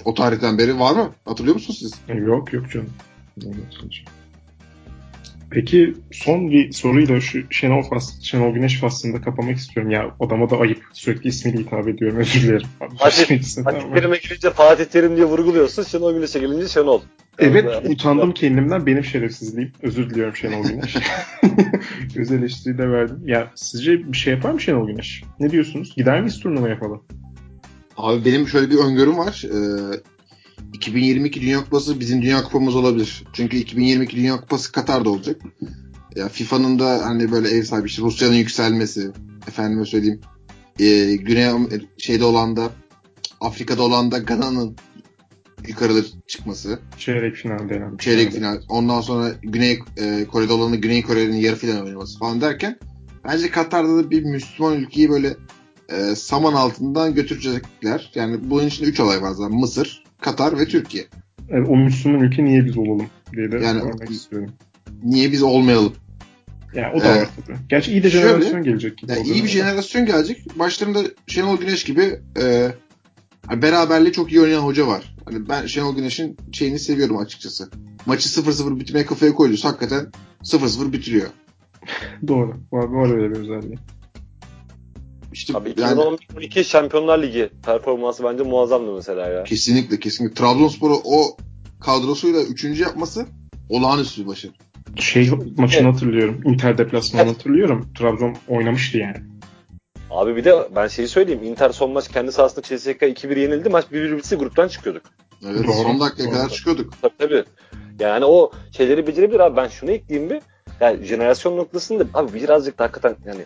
O tarihten beri var mı? Hatırlıyor musunuz siz? Yok yok canım. Peki son bir soruyla şu Şenol, Fas, Şenol Güneş faslında kapamak istiyorum. Ya adama da ayıp. Sürekli ismiyle hitap ediyorum. Özür dilerim. <laughs> Fatih, Fatih Terim'e gelince Fatih Terim diye vurguluyorsun. Şenol Güneş'e gelince Şenol. Evet yani, utandım kendimden. Benim şerefsizliğim. Özür diliyorum Şenol Güneş. <laughs> Öz eleştiri de verdim. Ya sizce bir şey yapar mı Şenol Güneş? Ne diyorsunuz? Gider miyiz turnuva yapalım? Abi benim şöyle bir öngörüm var. Ee, 2022 Dünya Kupası bizim Dünya Kupamız olabilir. Çünkü 2022 Dünya Kupası Katar'da olacak. Ya FIFA'nın da hani böyle ev sahibi işte Rusya'nın yükselmesi, efendime söyleyeyim, e, Güney şeyde olan da Afrika'da olan da Gana'nın yukarıda çıkması. Çeyrek final denen. Çeyrek final. Ondan sonra Güney e, Kore'de olanı Güney Kore'nin yarı final oynaması falan derken bence Katar'da da bir Müslüman ülkeyi böyle e, saman altından götürecekler. Yani bunun için üç olay var zaten. Mısır, Katar ve Türkiye. Yani o Müslüman ülke niye biz olalım diye de yani, sormak istiyorum. Niye biz olmayalım? Yani o da ee, var tabii. Gerçi iyi de jenerasyon şöyle, gelecek gibi. Yani iyi bir jenerasyon gelecek. Başlarında Şenol Güneş gibi e, beraberliği çok iyi oynayan hoca var. Hani ben Şenol Güneş'in şeyini seviyorum açıkçası. Maçı 0-0 bitmeye kafaya koyuyorsa hakikaten 0-0 bitiriyor. <laughs> Doğru. Var, var öyle bir özelliği. İşte Abi 2012 yani, Şampiyonlar Ligi performansı bence muazzamdı mesela ya. Kesinlikle kesinlikle. Trabzonspor'u o kadrosuyla üçüncü yapması olağanüstü bir başarı. Şey maçını evet. hatırlıyorum. Inter deplasmanını evet. hatırlıyorum. Trabzon oynamıştı yani. Abi bir de ben şeyi söyleyeyim. Inter son maç kendi sahasında CSK 2-1 yenildi. Maç 1-1 bitse gruptan çıkıyorduk. Evet Doğru. son dakikaya kadar çıkıyorduk. Tabii tabii. Yani o şeyleri becerebilir abi. Ben şunu ekleyeyim bir. Yani jenerasyon noktasında abi birazcık da hakikaten yani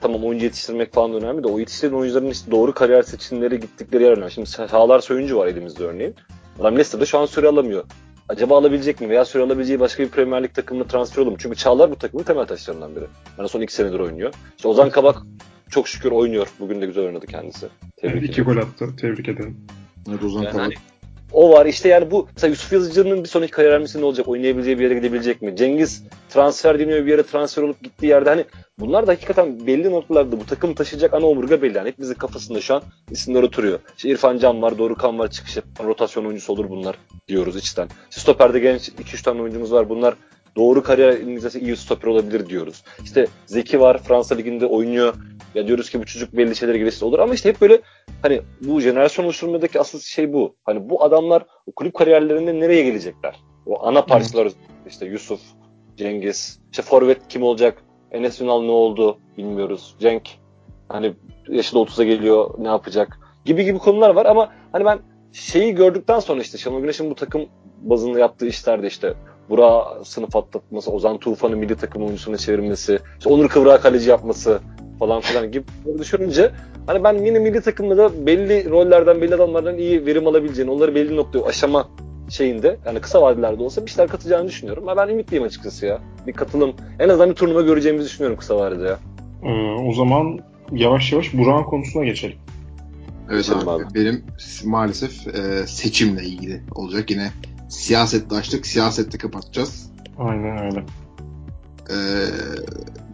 tamam oyuncu yetiştirmek falan önemli de o yetiştiren oyuncuların işte doğru kariyer seçimleri gittikleri yer önemli. Şimdi Çağlar Soyuncu var elimizde örneğin. Adam Leicester'da şu an süre alamıyor. Acaba alabilecek mi? Veya süre alabileceği başka bir Premier Lig takımına transfer olur mu? Çünkü Çağlar bu takımın temel taşlarından biri. Yani son iki senedir oynuyor. İşte Ozan Kabak çok şükür oynuyor. Bugün de güzel oynadı kendisi. Tebrik evet, iki gol attı. Tebrik ederim. Evet Ozan yani Kabak. Hani, o var işte yani bu mesela Yusuf Yazıcı'nın bir sonraki kariyer hamlesi ne olacak? Oynayabileceği bir yere gidebilecek mi? Cengiz transfer deniyor bir yere transfer olup gittiği yerde hani bunlar da hakikaten belli noktalarda bu takım taşıyacak ana omurga belli. Yani hepimizin kafasında şu an isimler oturuyor. İşte İrfan Can var, Dorukan var, çıkış rotasyon oyuncusu olur bunlar diyoruz içten. İşte stoperde genç 2-3 tane oyuncumuz var. Bunlar doğru kariyer izlese iyi stoper olabilir diyoruz. İşte Zeki var Fransa Ligi'nde oynuyor. Ya diyoruz ki bu çocuk belli şeylere gelirse olur ama işte hep böyle hani bu jenerasyon oluşturmadaki asıl şey bu. Hani bu adamlar kulüp kariyerlerinde nereye gelecekler? O ana parçalar işte Yusuf, Cengiz, işte forvet kim olacak? Enes Ünal ne oldu bilmiyoruz. Cenk hani yaşı da 30'a geliyor ne yapacak gibi gibi konular var ama hani ben şeyi gördükten sonra işte Şenol Güneş'in bu takım bazında yaptığı işlerde işte Burak'ı sınıf atlatması, Ozan Tufan'ı milli takım oyuncusuna çevirmesi, işte Onur Kıvrak'ı kaleci yapması falan filan gibi düşününce hani ben yine milli takımda da belli rollerden, belli adamlardan iyi verim alabileceğini, onları belli noktaya aşama şeyinde yani kısa vadelerde olsa bir şeyler katacağını düşünüyorum. Ama ben ümitliyim açıkçası ya. Bir katılım, en azından bir turnuva göreceğimizi düşünüyorum kısa vadede ya. Ee, o zaman yavaş yavaş Burak'ın konusuna geçelim. Evet abi, abi. Benim maalesef e, seçimle ilgili olacak. Yine siyasette açtık. Siyasette kapatacağız. Aynen öyle. Ee,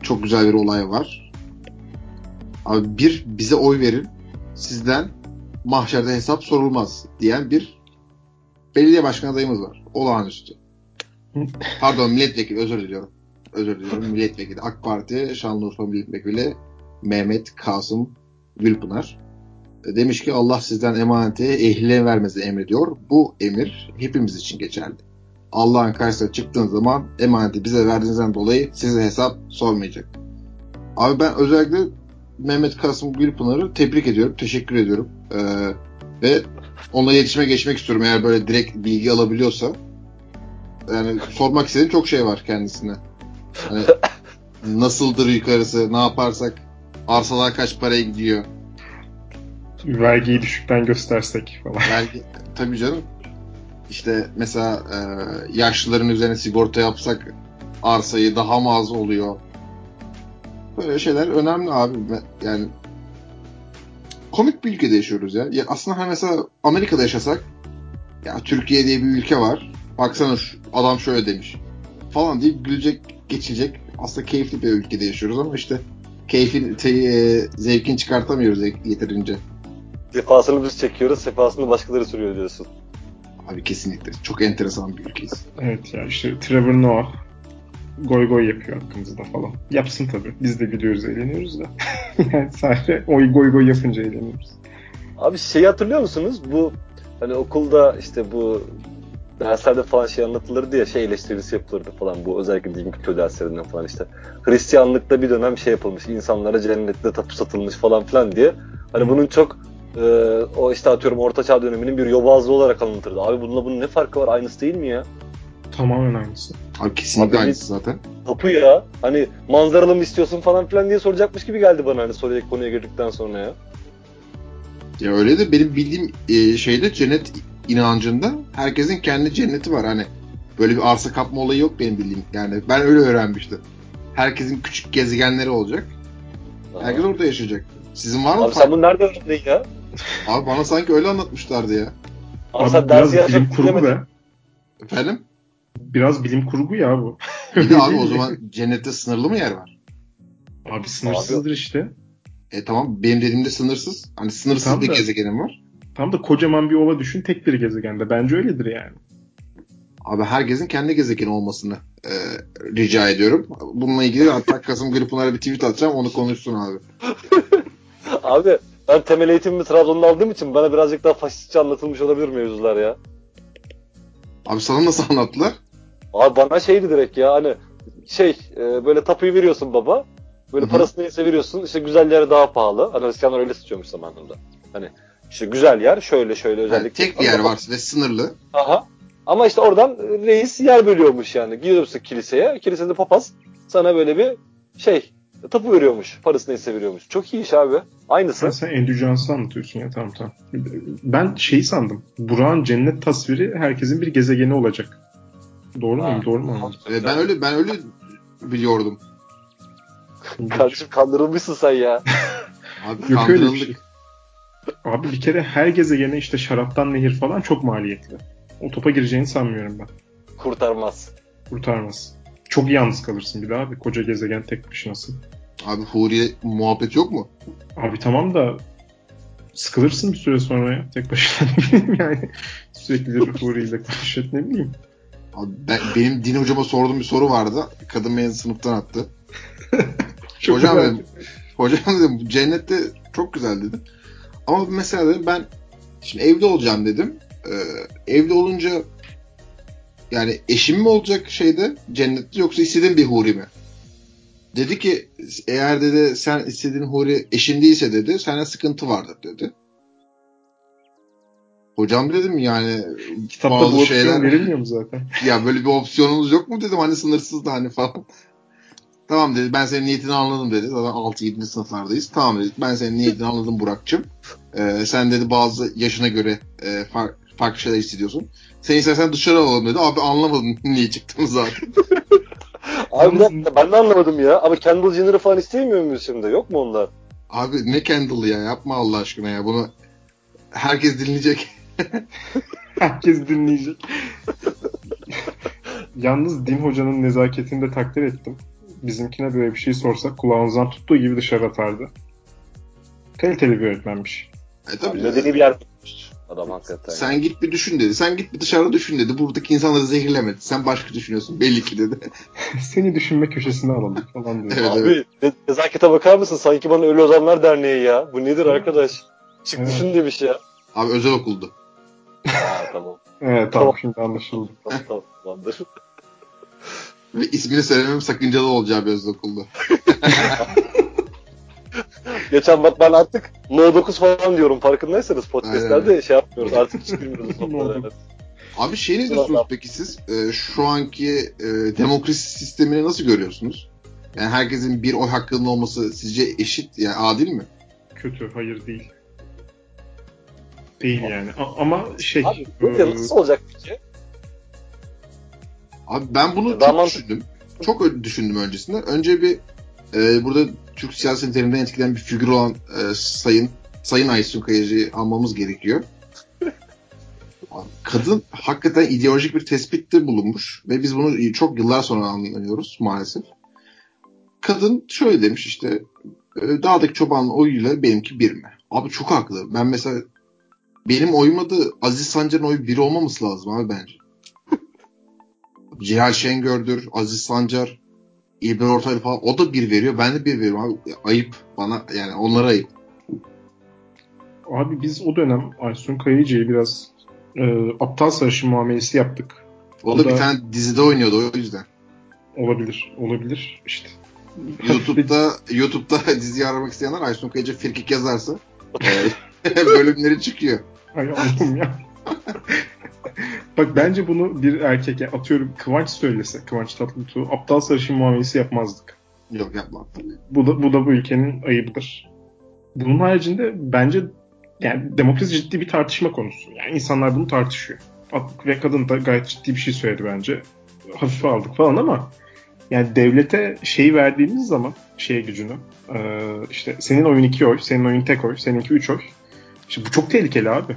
çok güzel bir olay var. Abi bir bize oy verin. Sizden mahşerde hesap sorulmaz diyen bir belediye başkan adayımız var. Olağanüstü. <laughs> Pardon milletvekili özür diliyorum. Özür diliyorum. Milletvekili. AK Parti Şanlıurfa Milletvekili Mehmet Kasım Gülpınar. Demiş ki Allah sizden emaneti ehline vermesi emrediyor. Bu emir hepimiz için geçerli. Allah'ın karşısına çıktığın zaman emaneti bize verdiğinizden dolayı size hesap sormayacak. Abi ben özellikle Mehmet Kasım Gülpınar'ı tebrik ediyorum. Teşekkür ediyorum. Ee, ve onunla iletişime geçmek istiyorum eğer böyle direkt bilgi alabiliyorsa. Yani sormak istediğim çok şey var kendisine. Hani <laughs> nasıldır yukarısı, ne yaparsak, arsalar kaç paraya gidiyor. Vergiyi düşükten göstersek falan. Vergi, tabii canım. İşte mesela e, yaşlıların üzerine sigorta yapsak arsayı daha mı az oluyor? Böyle şeyler önemli abi. Yani komik bir ülkede yaşıyoruz ya. ya aslında hani mesela Amerika'da yaşasak ya Türkiye diye bir ülke var. Baksana şu adam şöyle demiş. Falan deyip gülecek, geçecek. Aslında keyifli bir ülkede yaşıyoruz ama işte keyfin, te, e, zevkin çıkartamıyoruz yeterince. Sefasını biz çekiyoruz, sefasını başkaları sürüyor diyorsun. Abi kesinlikle. Çok enteresan bir ülkeyiz. Evet ya işte Trevor Noah goy goy yapıyor hakkımızda falan. Yapsın tabii. Biz de gülüyoruz, eğleniyoruz da. <laughs> yani sadece o goy goy yapınca eğleniyoruz. Abi şeyi hatırlıyor musunuz? Bu hani okulda işte bu derslerde falan şey anlatılır diye şey eleştirisi yapılırdı falan bu özellikle din kültürü derslerinden falan işte. Hristiyanlıkta bir dönem şey yapılmış insanlara cennette tapu satılmış falan filan diye. Hani bunun çok e, o işte atıyorum ortaçağ döneminin bir yobazlığı olarak anlatırdı. Abi bununla bunun ne farkı var? Aynısı değil mi ya? Tamamen aynısı. Abi kesinlikle Abi, aynısı zaten. Tapu ya. Hani manzaralı mı istiyorsun falan filan diye soracakmış gibi geldi bana hani soruya konuya girdikten sonra ya. Ya öyle de benim bildiğim e, şeyde cennet inancında herkesin kendi cenneti var. Hani böyle bir arsa kapma olayı yok benim bildiğim. Yani ben öyle öğrenmiştim. Herkesin küçük gezegenleri olacak. Aha. Herkes orada yaşayacak. Sizin var mı? Abi sen bunu nerede öğrendin ya? Abi bana sanki öyle anlatmışlardı ya. Abi, Abi biraz bilim kurgu be. Efendim? Biraz bilim kurgu ya bu. <laughs> Bir de abi o <laughs> zaman cennette sınırlı mı yer var? Abi sınırsızdır abi. işte. E tamam benim dediğimde sınırsız. Hani sınırsız tam bir da, gezegenim var. Tam da kocaman bir ova düşün tek bir gezegende. Bence öyledir yani. Abi herkesin kendi gezegeni olmasını e, rica ediyorum. Bununla ilgili hatta <laughs> Kasım Gırpınar'a bir tweet atacağım onu konuşsun abi. abi ben temel eğitimimi Trabzon'da aldığım için bana birazcık daha faşistçe anlatılmış olabilir mevzular ya. Abi sana nasıl anlattılar? Abi bana şeydi direkt ya hani şey e, böyle tapuyu veriyorsun baba. Böyle Hı-hı. parasını neyse veriyorsun. İşte güzel yere daha pahalı. Hani Hristiyanlar öyle seçiyormuş zamanında. Hani işte güzel yer şöyle şöyle özellikle. Yani tek bir yer var ve sınırlı. Aha. Ama işte oradan reis yer bölüyormuş yani. Gidiyorsun kiliseye. Kilisede papaz sana böyle bir şey tapu veriyormuş. Parası neyse veriyormuş. Çok iyi iş abi. Aynısı. Sen, sen endüjansı anlatıyorsun ya tamam tamam. Ben şeyi sandım. Burak'ın cennet tasviri herkesin bir gezegeni olacak. Doğru mu? Doğru mu anladım? Ee, ben öyle ben öyle biliyordum. <laughs> Kardeşim kandırılmışsın sen ya. <laughs> Abi Yok öyle bir şey. Abi bir kere her gezegene işte şaraptan nehir falan çok maliyetli. O topa gireceğini sanmıyorum ben. Kurtarmaz. Kurtarmaz. Çok yalnız kalırsın bir daha abi. Koca gezegen tek başınasın. Abi Huriye muhabbet yok mu? Abi tamam da sıkılırsın bir süre sonra ya. Tek başına <laughs> yani sürekli de Huri ile konuşuyor ne bileyim. Abi ben, benim din hocama sorduğum bir soru vardı. Kadın beni sınıftan attı. <laughs> hocam dedim, hocam dedim cennette çok güzel dedim. Ama mesela dedim ben şimdi evde olacağım dedim. Ee, evde olunca yani eşim mi olacak şeyde cennette yoksa istediğin bir huri mi? Dedi ki eğer dedi sen istediğin huri eşin değilse dedi sende sıkıntı vardır dedi. Hocam dedim yani Kitapta bazı bu şeyler verilmiyor mu zaten? <laughs> Ya böyle bir opsiyonumuz yok mu dedim hani sınırsız da hani falan. Tamam dedi ben senin niyetini anladım dedi. Zaten 6-7. sınıflardayız. Tamam dedi ben senin niyetini anladım Burak'cığım. Ee, sen dedi bazı yaşına göre e, fark, farklı şeyler hissediyorsun. Sen istersen dışarı alalım dedi. Abi anlamadım <laughs> niye çıktım zaten. <laughs> Abi ben, ben de anlamadım ya. Ama Kendall Jenner'ı falan istemiyor muyuz şimdi? Yok mu onlar? Abi ne Kendall ya yapma Allah aşkına ya. Bunu herkes dinleyecek. <laughs> herkes dinleyecek. Yalnız Din Hoca'nın nezaketini de takdir ettim. Bizimkine böyle bir şey sorsak kulağımızdan tuttuğu gibi dışarı atardı. Kaliteli bir öğretmenmiş. E tabii. Medeni bir yer Adam hakikaten. Sen yani. git bir düşün dedi. Sen git bir dışarıda düşün dedi. Buradaki insanları zehirlemedi. Sen başka düşünüyorsun. Belli ki dedi. <laughs> Seni düşünme köşesine alalım falan diyor. <laughs> evet, Abi evet. nezakete bakar mısın? Sanki bana Ölü Ozanlar Derneği ya. Bu nedir arkadaş? Çık evet. düşün demiş ya. Abi özel okuldu. ha, tamam. <laughs> Evet tamam, tamam. şimdi anlaşıldı. tamam tamam tamamdır. Ve ismini söylemem sakıncalı olacağı bir özel okuldu. <laughs> Geçen bak ben artık No 9 falan diyorum farkındaysanız podcastlerde Aynen. şey yapmıyoruz artık hiç bilmiyoruz. <laughs> Abi şey ne diyorsunuz peki siz? Ee, şu anki e, demokrasi sistemini nasıl görüyorsunuz? Yani herkesin bir oy hakkının olması sizce eşit yani adil mi? Kötü, hayır değil. Değil yani. A- ama şey... Abi böyle e... nasıl olacak peki? Abi ben bunu çok mantıklı. düşündüm. Çok düşündüm öncesinde. Önce bir e, burada Türk siyasetlerinden etkilen bir figür olan e, Sayın Sayın Aysun Kayacı'yı almamız gerekiyor. Kadın hakikaten ideolojik bir tespitte bulunmuş ve biz bunu çok yıllar sonra anlıyoruz maalesef. Kadın şöyle demiş işte e, dağdaki çobanın oyuyla benimki bir mi? Abi çok haklı. Ben mesela benim oyum adı Aziz Sancar'ın oyu bir olmaması lazım abi bence. <laughs> Cihal Şengör'dür, Aziz Sancar, İlber Ortaylı falan o da bir veriyor. Ben de bir veriyorum abi. Ayıp bana yani onlara ayıp. Abi biz o dönem Aysun Kayıcı'yı biraz e, aptal sarışın muamelesi yaptık. O, o da, da bir tane dizide oynuyordu o yüzden. Olabilir. Olabilir işte. YouTube'da <laughs> YouTube'da <laughs> dizi aramak isteyenler Aysun Kayıcı Firkik yazarsa e, <laughs> bölümleri çıkıyor. Ay Allah'ım ya. <laughs> Bak bence bunu bir erkek yani atıyorum Kıvanç söylese, Kıvanç Tatlıtuğ aptal sarışın muamelesi yapmazdık. Yok yapmam. Bu da, bu da bu ülkenin ayıbıdır. Bunun haricinde bence yani demokrasi ciddi bir tartışma konusu. Yani insanlar bunu tartışıyor. Ve kadın da gayet ciddi bir şey söyledi bence. Hafife aldık falan ama yani devlete şeyi verdiğimiz zaman şeye gücünü işte senin oyun iki oy, senin oyun tek oy, seninki üç oy. İşte bu çok tehlikeli abi.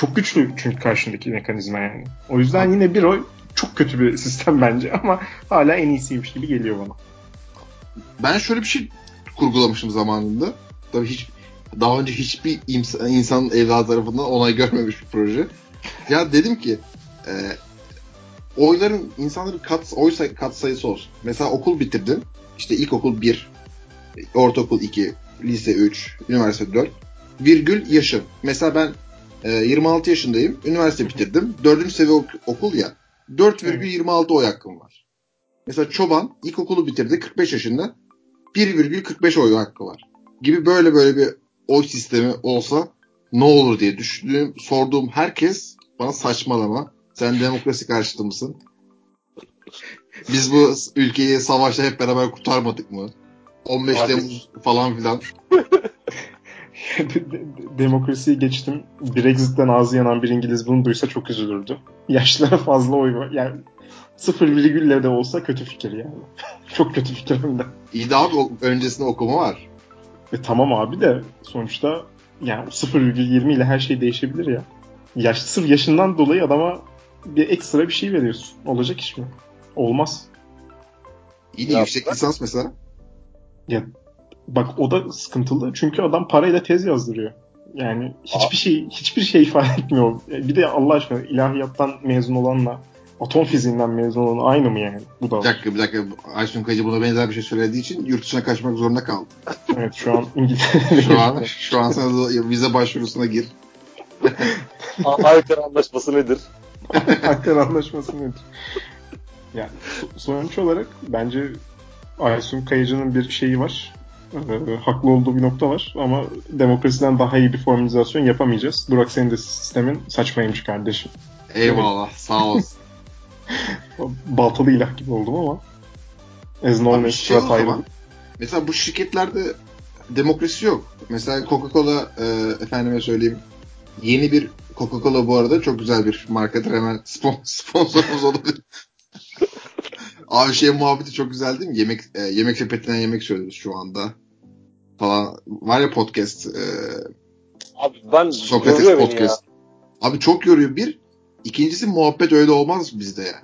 Çok güçlü çünkü karşındaki mekanizma yani. O yüzden yine bir oy çok kötü bir sistem <laughs> bence ama hala en iyisiymiş gibi geliyor bana. Ben şöyle bir şey kurgulamışım zamanında. Tabii hiç daha önce hiçbir insan, insan evladı tarafından onay görmemiş bir proje. Ya dedim ki e, oyların insanların kat oy say, kat sayısı olsun. Mesela okul bitirdin. İşte ilkokul 1, ortaokul 2, lise 3, üniversite 4 virgül yaşım. Mesela ben e, 26 yaşındayım. Üniversite bitirdim. 4. seviye ok- okul ya. 4,26 oy hakkım var. Mesela Çoban ilkokulu bitirdi 45 yaşında. 1,45 oy hakkı var. Gibi böyle böyle bir oy sistemi olsa ne olur diye düşündüğüm, sorduğum herkes bana saçmalama. Sen demokrasi karşıtı mısın? Biz bu ülkeyi savaşta hep beraber kurtarmadık mı? 15 Temmuz falan filan. <laughs> demokrasiyi geçtim. Brexit'ten ağzı yanan bir İngiliz bunu duysa çok üzülürdü. <laughs> Yaşlara fazla oy var. Yani sıfır virgülle de olsa kötü fikir yani. <laughs> çok kötü fikir hem de. İyi de abi öncesinde okuma var. E tamam abi de sonuçta yani 0,20 ile her şey değişebilir ya. Yaş, sırf yaşından dolayı adama bir ekstra bir şey veriyorsun. Olacak iş mi? Olmaz. İyi de yüksek lisans mesela. Ya bak o da sıkıntılı. Çünkü adam parayla tez yazdırıyor. Yani hiçbir şey hiçbir şey ifade etmiyor. Bir de Allah aşkına ilahiyattan mezun olanla atom fiziğinden mezun olan aynı mı yani? Bu da bir dakika bir dakika. Aysun Kayıcı buna benzer bir şey söylediği için yurt dışına kaçmak zorunda kaldı. evet şu an İngiltere'de. şu an şu an sana vize başvurusuna gir. Ankara Anlaşması nedir? <laughs> Ankara Anlaşması nedir? Yani sonuç olarak bence Aysun Kayıcı'nın bir şeyi var. E, haklı olduğu bir nokta var ama demokrasiden daha iyi bir formülizasyon yapamayacağız. Burak senin de sistemin saçmaymış kardeşim. Eyvallah sağ olsun. <laughs> Baltalı ilah gibi oldum ama as long as şey Mesela bu şirketlerde demokrasi yok. Mesela Coca-Cola e, efendime söyleyeyim yeni bir Coca-Cola bu arada çok güzel bir markadır. Hemen <laughs> sponsorumuz olabilir. <laughs> Abi şey muhabbeti çok güzel değil mi? Yemek e, yemek sepetinden yemek söylüyoruz şu anda. Falan. Var ya podcast. E, Abi ben Sokrates podcast. Abi çok yoruyor bir. İkincisi muhabbet öyle olmaz bizde ya.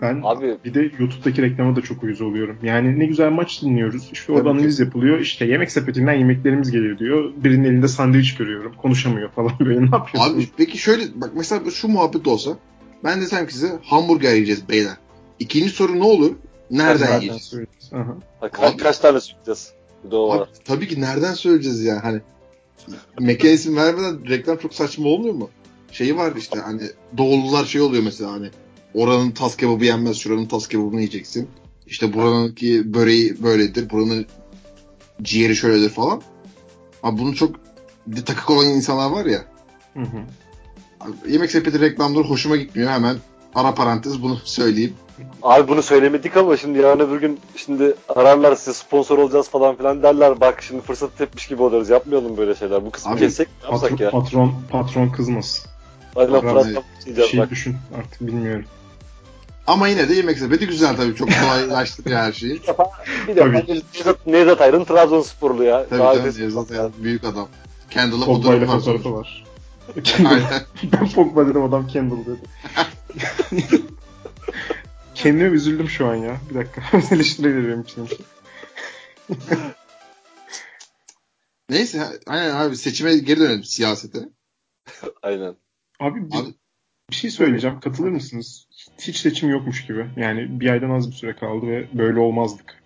Ben Abi, bir de YouTube'daki reklama da çok uyuz oluyorum. Yani ne güzel maç dinliyoruz. İşte orada analiz ki. yapılıyor. İşte yemek sepetinden yemeklerimiz geliyor diyor. Birinin elinde sandviç görüyorum. Konuşamıyor falan böyle. Ne yapıyorsun? Abi peki şöyle bak mesela şu muhabbet olsa ben desem ki size hamburger yiyeceğiz beyler. İkinci soru ne olur? Nereden yiyeceğiz? Ka- kaç tane Doğru. Abi, tabii ki nereden söyleyeceğiz yani hani mekan isim vermeden reklam çok saçma olmuyor mu? Şeyi var işte hani doğulular şey oluyor mesela hani oranın tas kebabı yenmez şuranın tas kebabını yiyeceksin. İşte buranınki böreği böyledir buranın ciğeri şöyledir falan. Abi bunu çok takık olan insanlar var ya. Hı hı. Abi, yemek sepeti reklamları hoşuma gitmiyor hemen ara parantez bunu söyleyeyim. Abi bunu söylemedik ama şimdi yarın öbür gün şimdi ararlar size sponsor olacağız falan filan derler. Bak şimdi fırsat tepmiş gibi oluyoruz. Yapmayalım böyle şeyler. Bu kısmı Abi, kessek ne yapsak patron, ya? Patron, patron kızmasın. Aynen Patron bir şey bak. düşün artık bilmiyorum. Ama yine de yemek sepeti güzel tabii. Çok kolaylaştırıyor her şeyi. bir defa, bir defa Nevzat, Ayrın Trabzonsporlu ya. Tabii Daha canım Nevzat Ayrın büyük adam. Kendall'a fotoğrafı var. var. <laughs> ben Pogba dedim adam Kendall dedi. <laughs> <laughs> Kendime üzüldüm şu an ya. Bir dakika. Eleştiri benim için. Neyse aynen abi seçime geri dönelim siyasete. aynen. Abi bir, abi, bir şey söyleyeceğim. Katılır mısınız? Hiç seçim yokmuş gibi. Yani bir aydan az bir süre kaldı ve böyle olmazdık.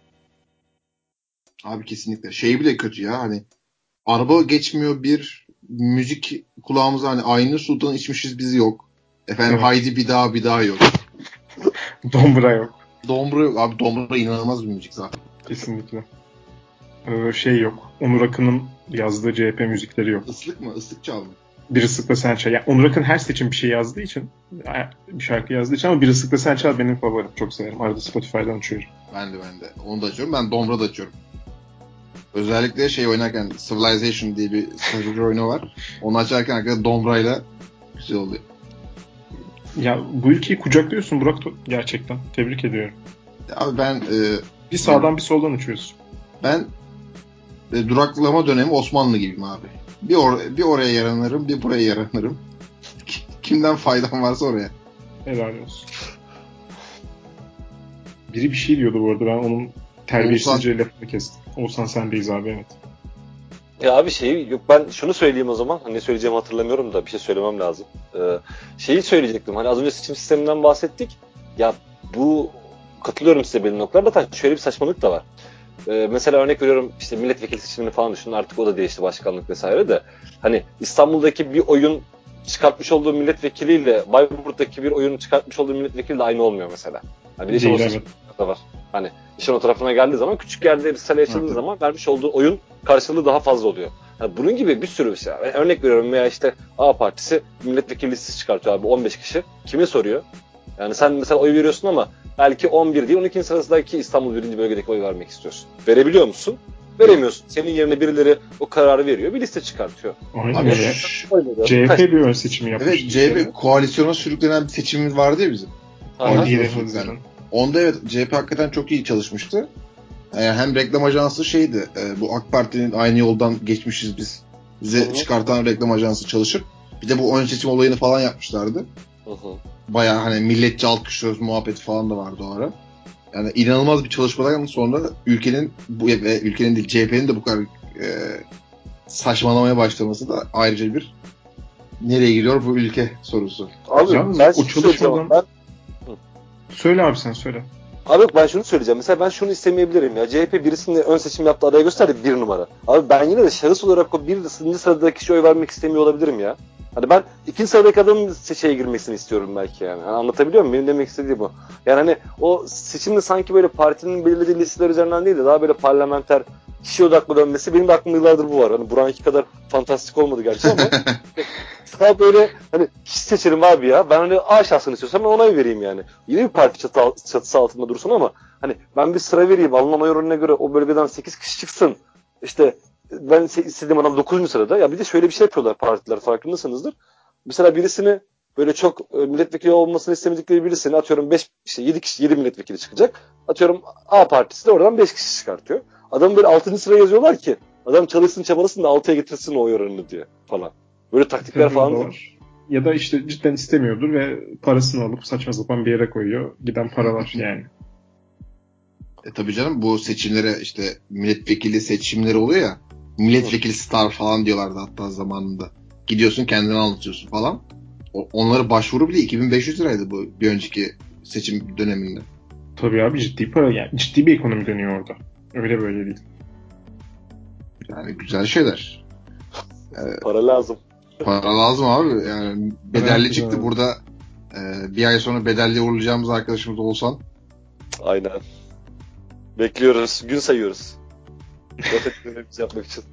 Abi kesinlikle. Şey bile kötü ya hani araba geçmiyor bir müzik kulağımıza hani Aynı Sultan içmişiz bizi yok. Efendim evet. Haydi bir daha bir daha yok. <laughs> Dombra yok. Dombra yok. Abi Dombra inanılmaz bir müzik zaten. Kesinlikle. Ee, şey yok. Onur Akın'ın yazdığı CHP müzikleri yok. Islık mı? Islık çaldı. Bir ıslıkla sen çal. Yani Onur Akın her seçim bir şey yazdığı için bir şarkı yazdığı için ama bir ıslıkla sen çal benim favorim. Çok severim. Arada Spotify'dan açıyorum. Ben de ben de. Onu da açıyorum. Ben Dombra da açıyorum. Özellikle şey oynarken Civilization diye bir strateji oyunu var. Onu açarken arkada Dombra'yla güzel oluyor. Ya bu ülkeyi kucaklıyorsun Burak gerçekten. Tebrik ediyorum. Abi ben e, bir sağdan bir soldan uçuyorsun. Ben e, duraklama dönemi Osmanlı gibiyim abi. Bir, or bir oraya yaranırım, bir buraya yaranırım. <laughs> Kimden faydam varsa oraya. Helal olsun. Biri bir şey diyordu bu arada ben onun terbiyesizce Oğuzhan... lafını kestim. Oğuzhan sendeyiz abi evet. Ya abi şey yok ben şunu söyleyeyim o zaman. Hani ne söyleyeceğimi hatırlamıyorum da bir şey söylemem lazım. Ee, şeyi söyleyecektim. Hani az önce seçim sisteminden bahsettik. Ya bu katılıyorum size belli noktalarda da şöyle bir saçmalık da var. Ee, mesela örnek veriyorum işte milletvekili seçimini falan düşünün artık o da değişti başkanlık vesaire de. Hani İstanbul'daki bir oyun çıkartmış olduğu milletvekiliyle Bayburt'taki bir oyun çıkartmış olduğu milletvekili de aynı olmuyor mesela. Hani bir de Değil, evet. Da var. Hani işin o tarafına geldiği zaman küçük yerde risale yaşadığı evet. zaman vermiş olduğu oyun karşılığı daha fazla oluyor. Yani bunun gibi bir sürü şey. Yani örnek veriyorum veya işte A partisi milletvekili listesi çıkartıyor abi 15 kişi. Kimi soruyor? Yani sen mesela oy veriyorsun ama belki 11 değil 12. sıradaki İstanbul 1. bölgedeki oy vermek istiyorsun. Verebiliyor musun? Veremiyorsun. Senin yerine birileri o kararı veriyor. Bir liste çıkartıyor. Aynen Abi, CHP bir ön seçimi yapmış. Evet CHP koalisyona sürüklenen bir seçimimiz vardı ya bizim. Aynen. Onda evet CHP hakikaten çok iyi çalışmıştı. Yani e, hem reklam ajansı şeydi. E, bu AK Parti'nin aynı yoldan geçmişiz biz. Bize Hı-hı. çıkartan reklam ajansı çalışır. Bir de bu ön seçim olayını falan yapmışlardı. Hı-hı. Bayağı hani milletçi alkışlıyoruz muhabbeti falan da vardı o ara. Yani inanılmaz bir çalışmadan sonra ülkenin bu ülkenin değil CHP'nin de bu kadar e, saçmalamaya başlaması da ayrıca bir nereye gidiyor bu ülke sorusu. Abi Yalnız ben ben Söyle abi sen söyle. Abi yok ben şunu söyleyeceğim. Mesela ben şunu istemeyebilirim ya. CHP birisini ön seçim yaptı adaya gösterdi bir numara. Abi ben yine de şahıs olarak o bir sıradaki kişiye oy vermek istemiyor olabilirim ya. Hani ben ikinci sıradaki adamın seçeye girmesini istiyorum belki yani. yani. Anlatabiliyor muyum? Benim demek istediğim bu. Yani hani o seçimde sanki böyle partinin belirlediği listeler üzerinden değil de daha böyle parlamenter kişi odaklı dönmesi benim de aklımda yıllardır bu var. Hani Buran'ki kadar fantastik olmadı gerçi ama <laughs> daha böyle hani kişi seçelim abi ya. Ben hani A şahsını istiyorsam ben ona vereyim yani. Yine bir parti çatı, çatısı altında dursun ama hani ben bir sıra vereyim. Alınan oy oranına göre o bölgeden 8 kişi çıksın. İşte ben istediğim adam 9. sırada. Ya bir de şöyle bir şey yapıyorlar partiler farkındasınızdır. Mesela birisini böyle çok e, milletvekili olmasını istemedikleri birisini atıyorum 5 işte 7 kişi 7 milletvekili çıkacak. Atıyorum A partisi de oradan 5 kişi çıkartıyor. Adam böyle 6. sıraya yazıyorlar ki adam çalışsın çabalasın da 6'ya getirsin o oy oranını diye falan. Böyle taktikler falan var. Ya da işte cidden istemiyordur ve parasını alıp saçma sapan bir yere koyuyor. Giden paralar yani. E tabii canım bu seçimlere işte milletvekili seçimleri oluyor ya. Milletvekili star falan diyorlardı hatta zamanında. Gidiyorsun kendini anlatıyorsun falan. O, onları başvuru bile 2500 liraydı bu bir önceki seçim döneminde. Tabii abi ciddi para yani ciddi bir ekonomi dönüyor orada. Öyle böyle değil. Yani güzel şeyler. Yani, para lazım. Para lazım abi. Yani bedelli evet, çıktı evet. burada. E, bir ay sonra bedelli uğurlayacağımız arkadaşımız olsan. Aynen. Bekliyoruz. Gün sayıyoruz. Rotetlerimizi yapmak için.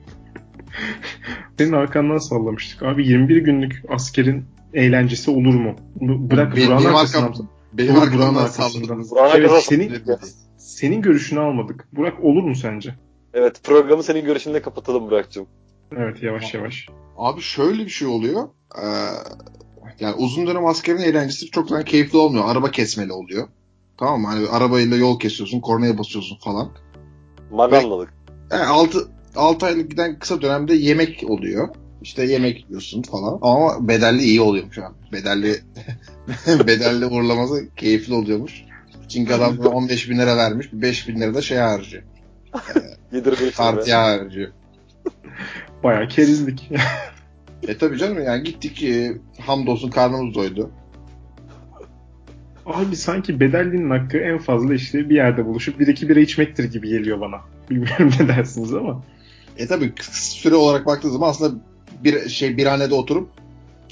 Senin arkandan sallamıştık. Abi 21 günlük askerin eğlencesi olur mu? Bırak benim arkam, benim arkamdan salladınız. Evet, senin, senin görüşünü almadık. Burak olur mu sence? Evet programı senin görüşünde kapatalım Burak'cığım. Evet yavaş yavaş. Abi şöyle bir şey oluyor. Ee, yani uzun dönem askerin eğlencesi çok zaman keyifli olmuyor. Araba kesmeli oluyor. Tamam mı? Hani arabayla yol kesiyorsun, kornaya basıyorsun falan. Magandalık. Yani 6, 6 aylık giden kısa dönemde yemek oluyor. İşte yemek yiyorsun falan. Ama bedelli iyi oluyormuş abi. Bedelli <laughs> bedelli uğurlaması keyifli oluyormuş. Çünkü adam 15 bin lira vermiş. 5 bin lira da şey harcıyor. <laughs> Yedirmiş. Partiye harcıyor. <laughs> Bayağı kerizlik. <laughs> e tabi canım yani gittik e, hamdolsun karnımız doydu. Abi sanki bedellinin hakkı en fazla işte bir yerde buluşup bir iki bira içmektir gibi geliyor bana. Bilmiyorum ne dersiniz ama. E tabi süre olarak baktığı zaman aslında bir şey bir hanede oturup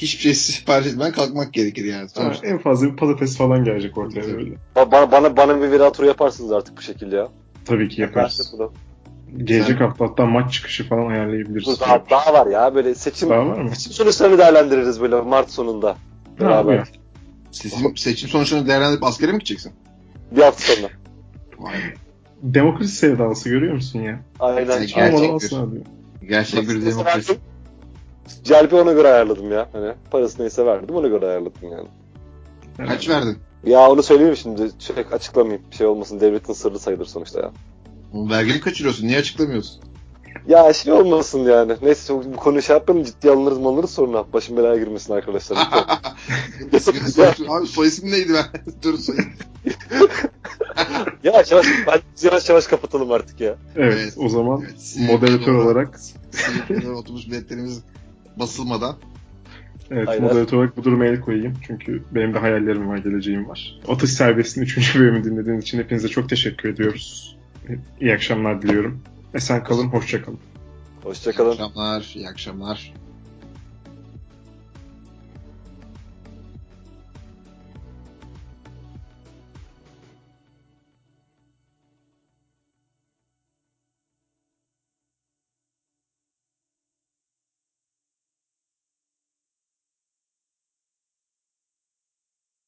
hiçbir şey sipariş etmeden kalkmak gerekir yani. Ha, en fazla bir patates falan gelecek ortaya böyle. Bana, bana, bana bir vira turu yaparsınız artık bu şekilde ya. Tabii ki yaparız. Gelecek hafta hatta maç çıkışı falan ayarlayabiliriz. Daha, daha var ya böyle seçim, daha var mı? seçim sonuçlarını değerlendiririz böyle Mart sonunda. Beraber. Ha, seçim, seçim sonuçlarını değerlendirip askere mi gideceksin? Bir hafta sonra. Demokrasi sevdalısı görüyor musun ya? Aynen. Gerçek bir, gerçek bir demokrasi. Celbi ona göre ayarladım ya. Hani parası neyse verdim ona göre ayarladım yani. Kaç verdin? Ya onu söyleyeyim şimdi. Şey, açıklamayayım. Bir şey olmasın. Devletin sırrı sayılır sonuçta ya. Vergi kaçırıyorsun? Niye açıklamıyorsun? Ya şey olmasın yani. Neyse bu konuyu şey yapmayalım ciddi alınırız mı alınırız sonra. Başım belaya girmesin arkadaşlar. <laughs> Abi soy isim neydi ben? <laughs> Dur soy <laughs> Ya yavaş ben yavaş yavaş kapatalım artık ya. Evet, evet o zaman evet, moderatör olarak Sinirler otobüs biletlerimiz basılmadan Evet Aynen. moderatör olarak bu duruma el koyayım. Çünkü benim de hayallerim var, geleceğim var. Atış Serbest'in 3. bölümünü dinlediğiniz için hepinize çok teşekkür ediyoruz. İyi akşamlar diliyorum. Esen kalın, hoşça kalın. Hoşça kalın. İyi akşamlar, iyi akşamlar.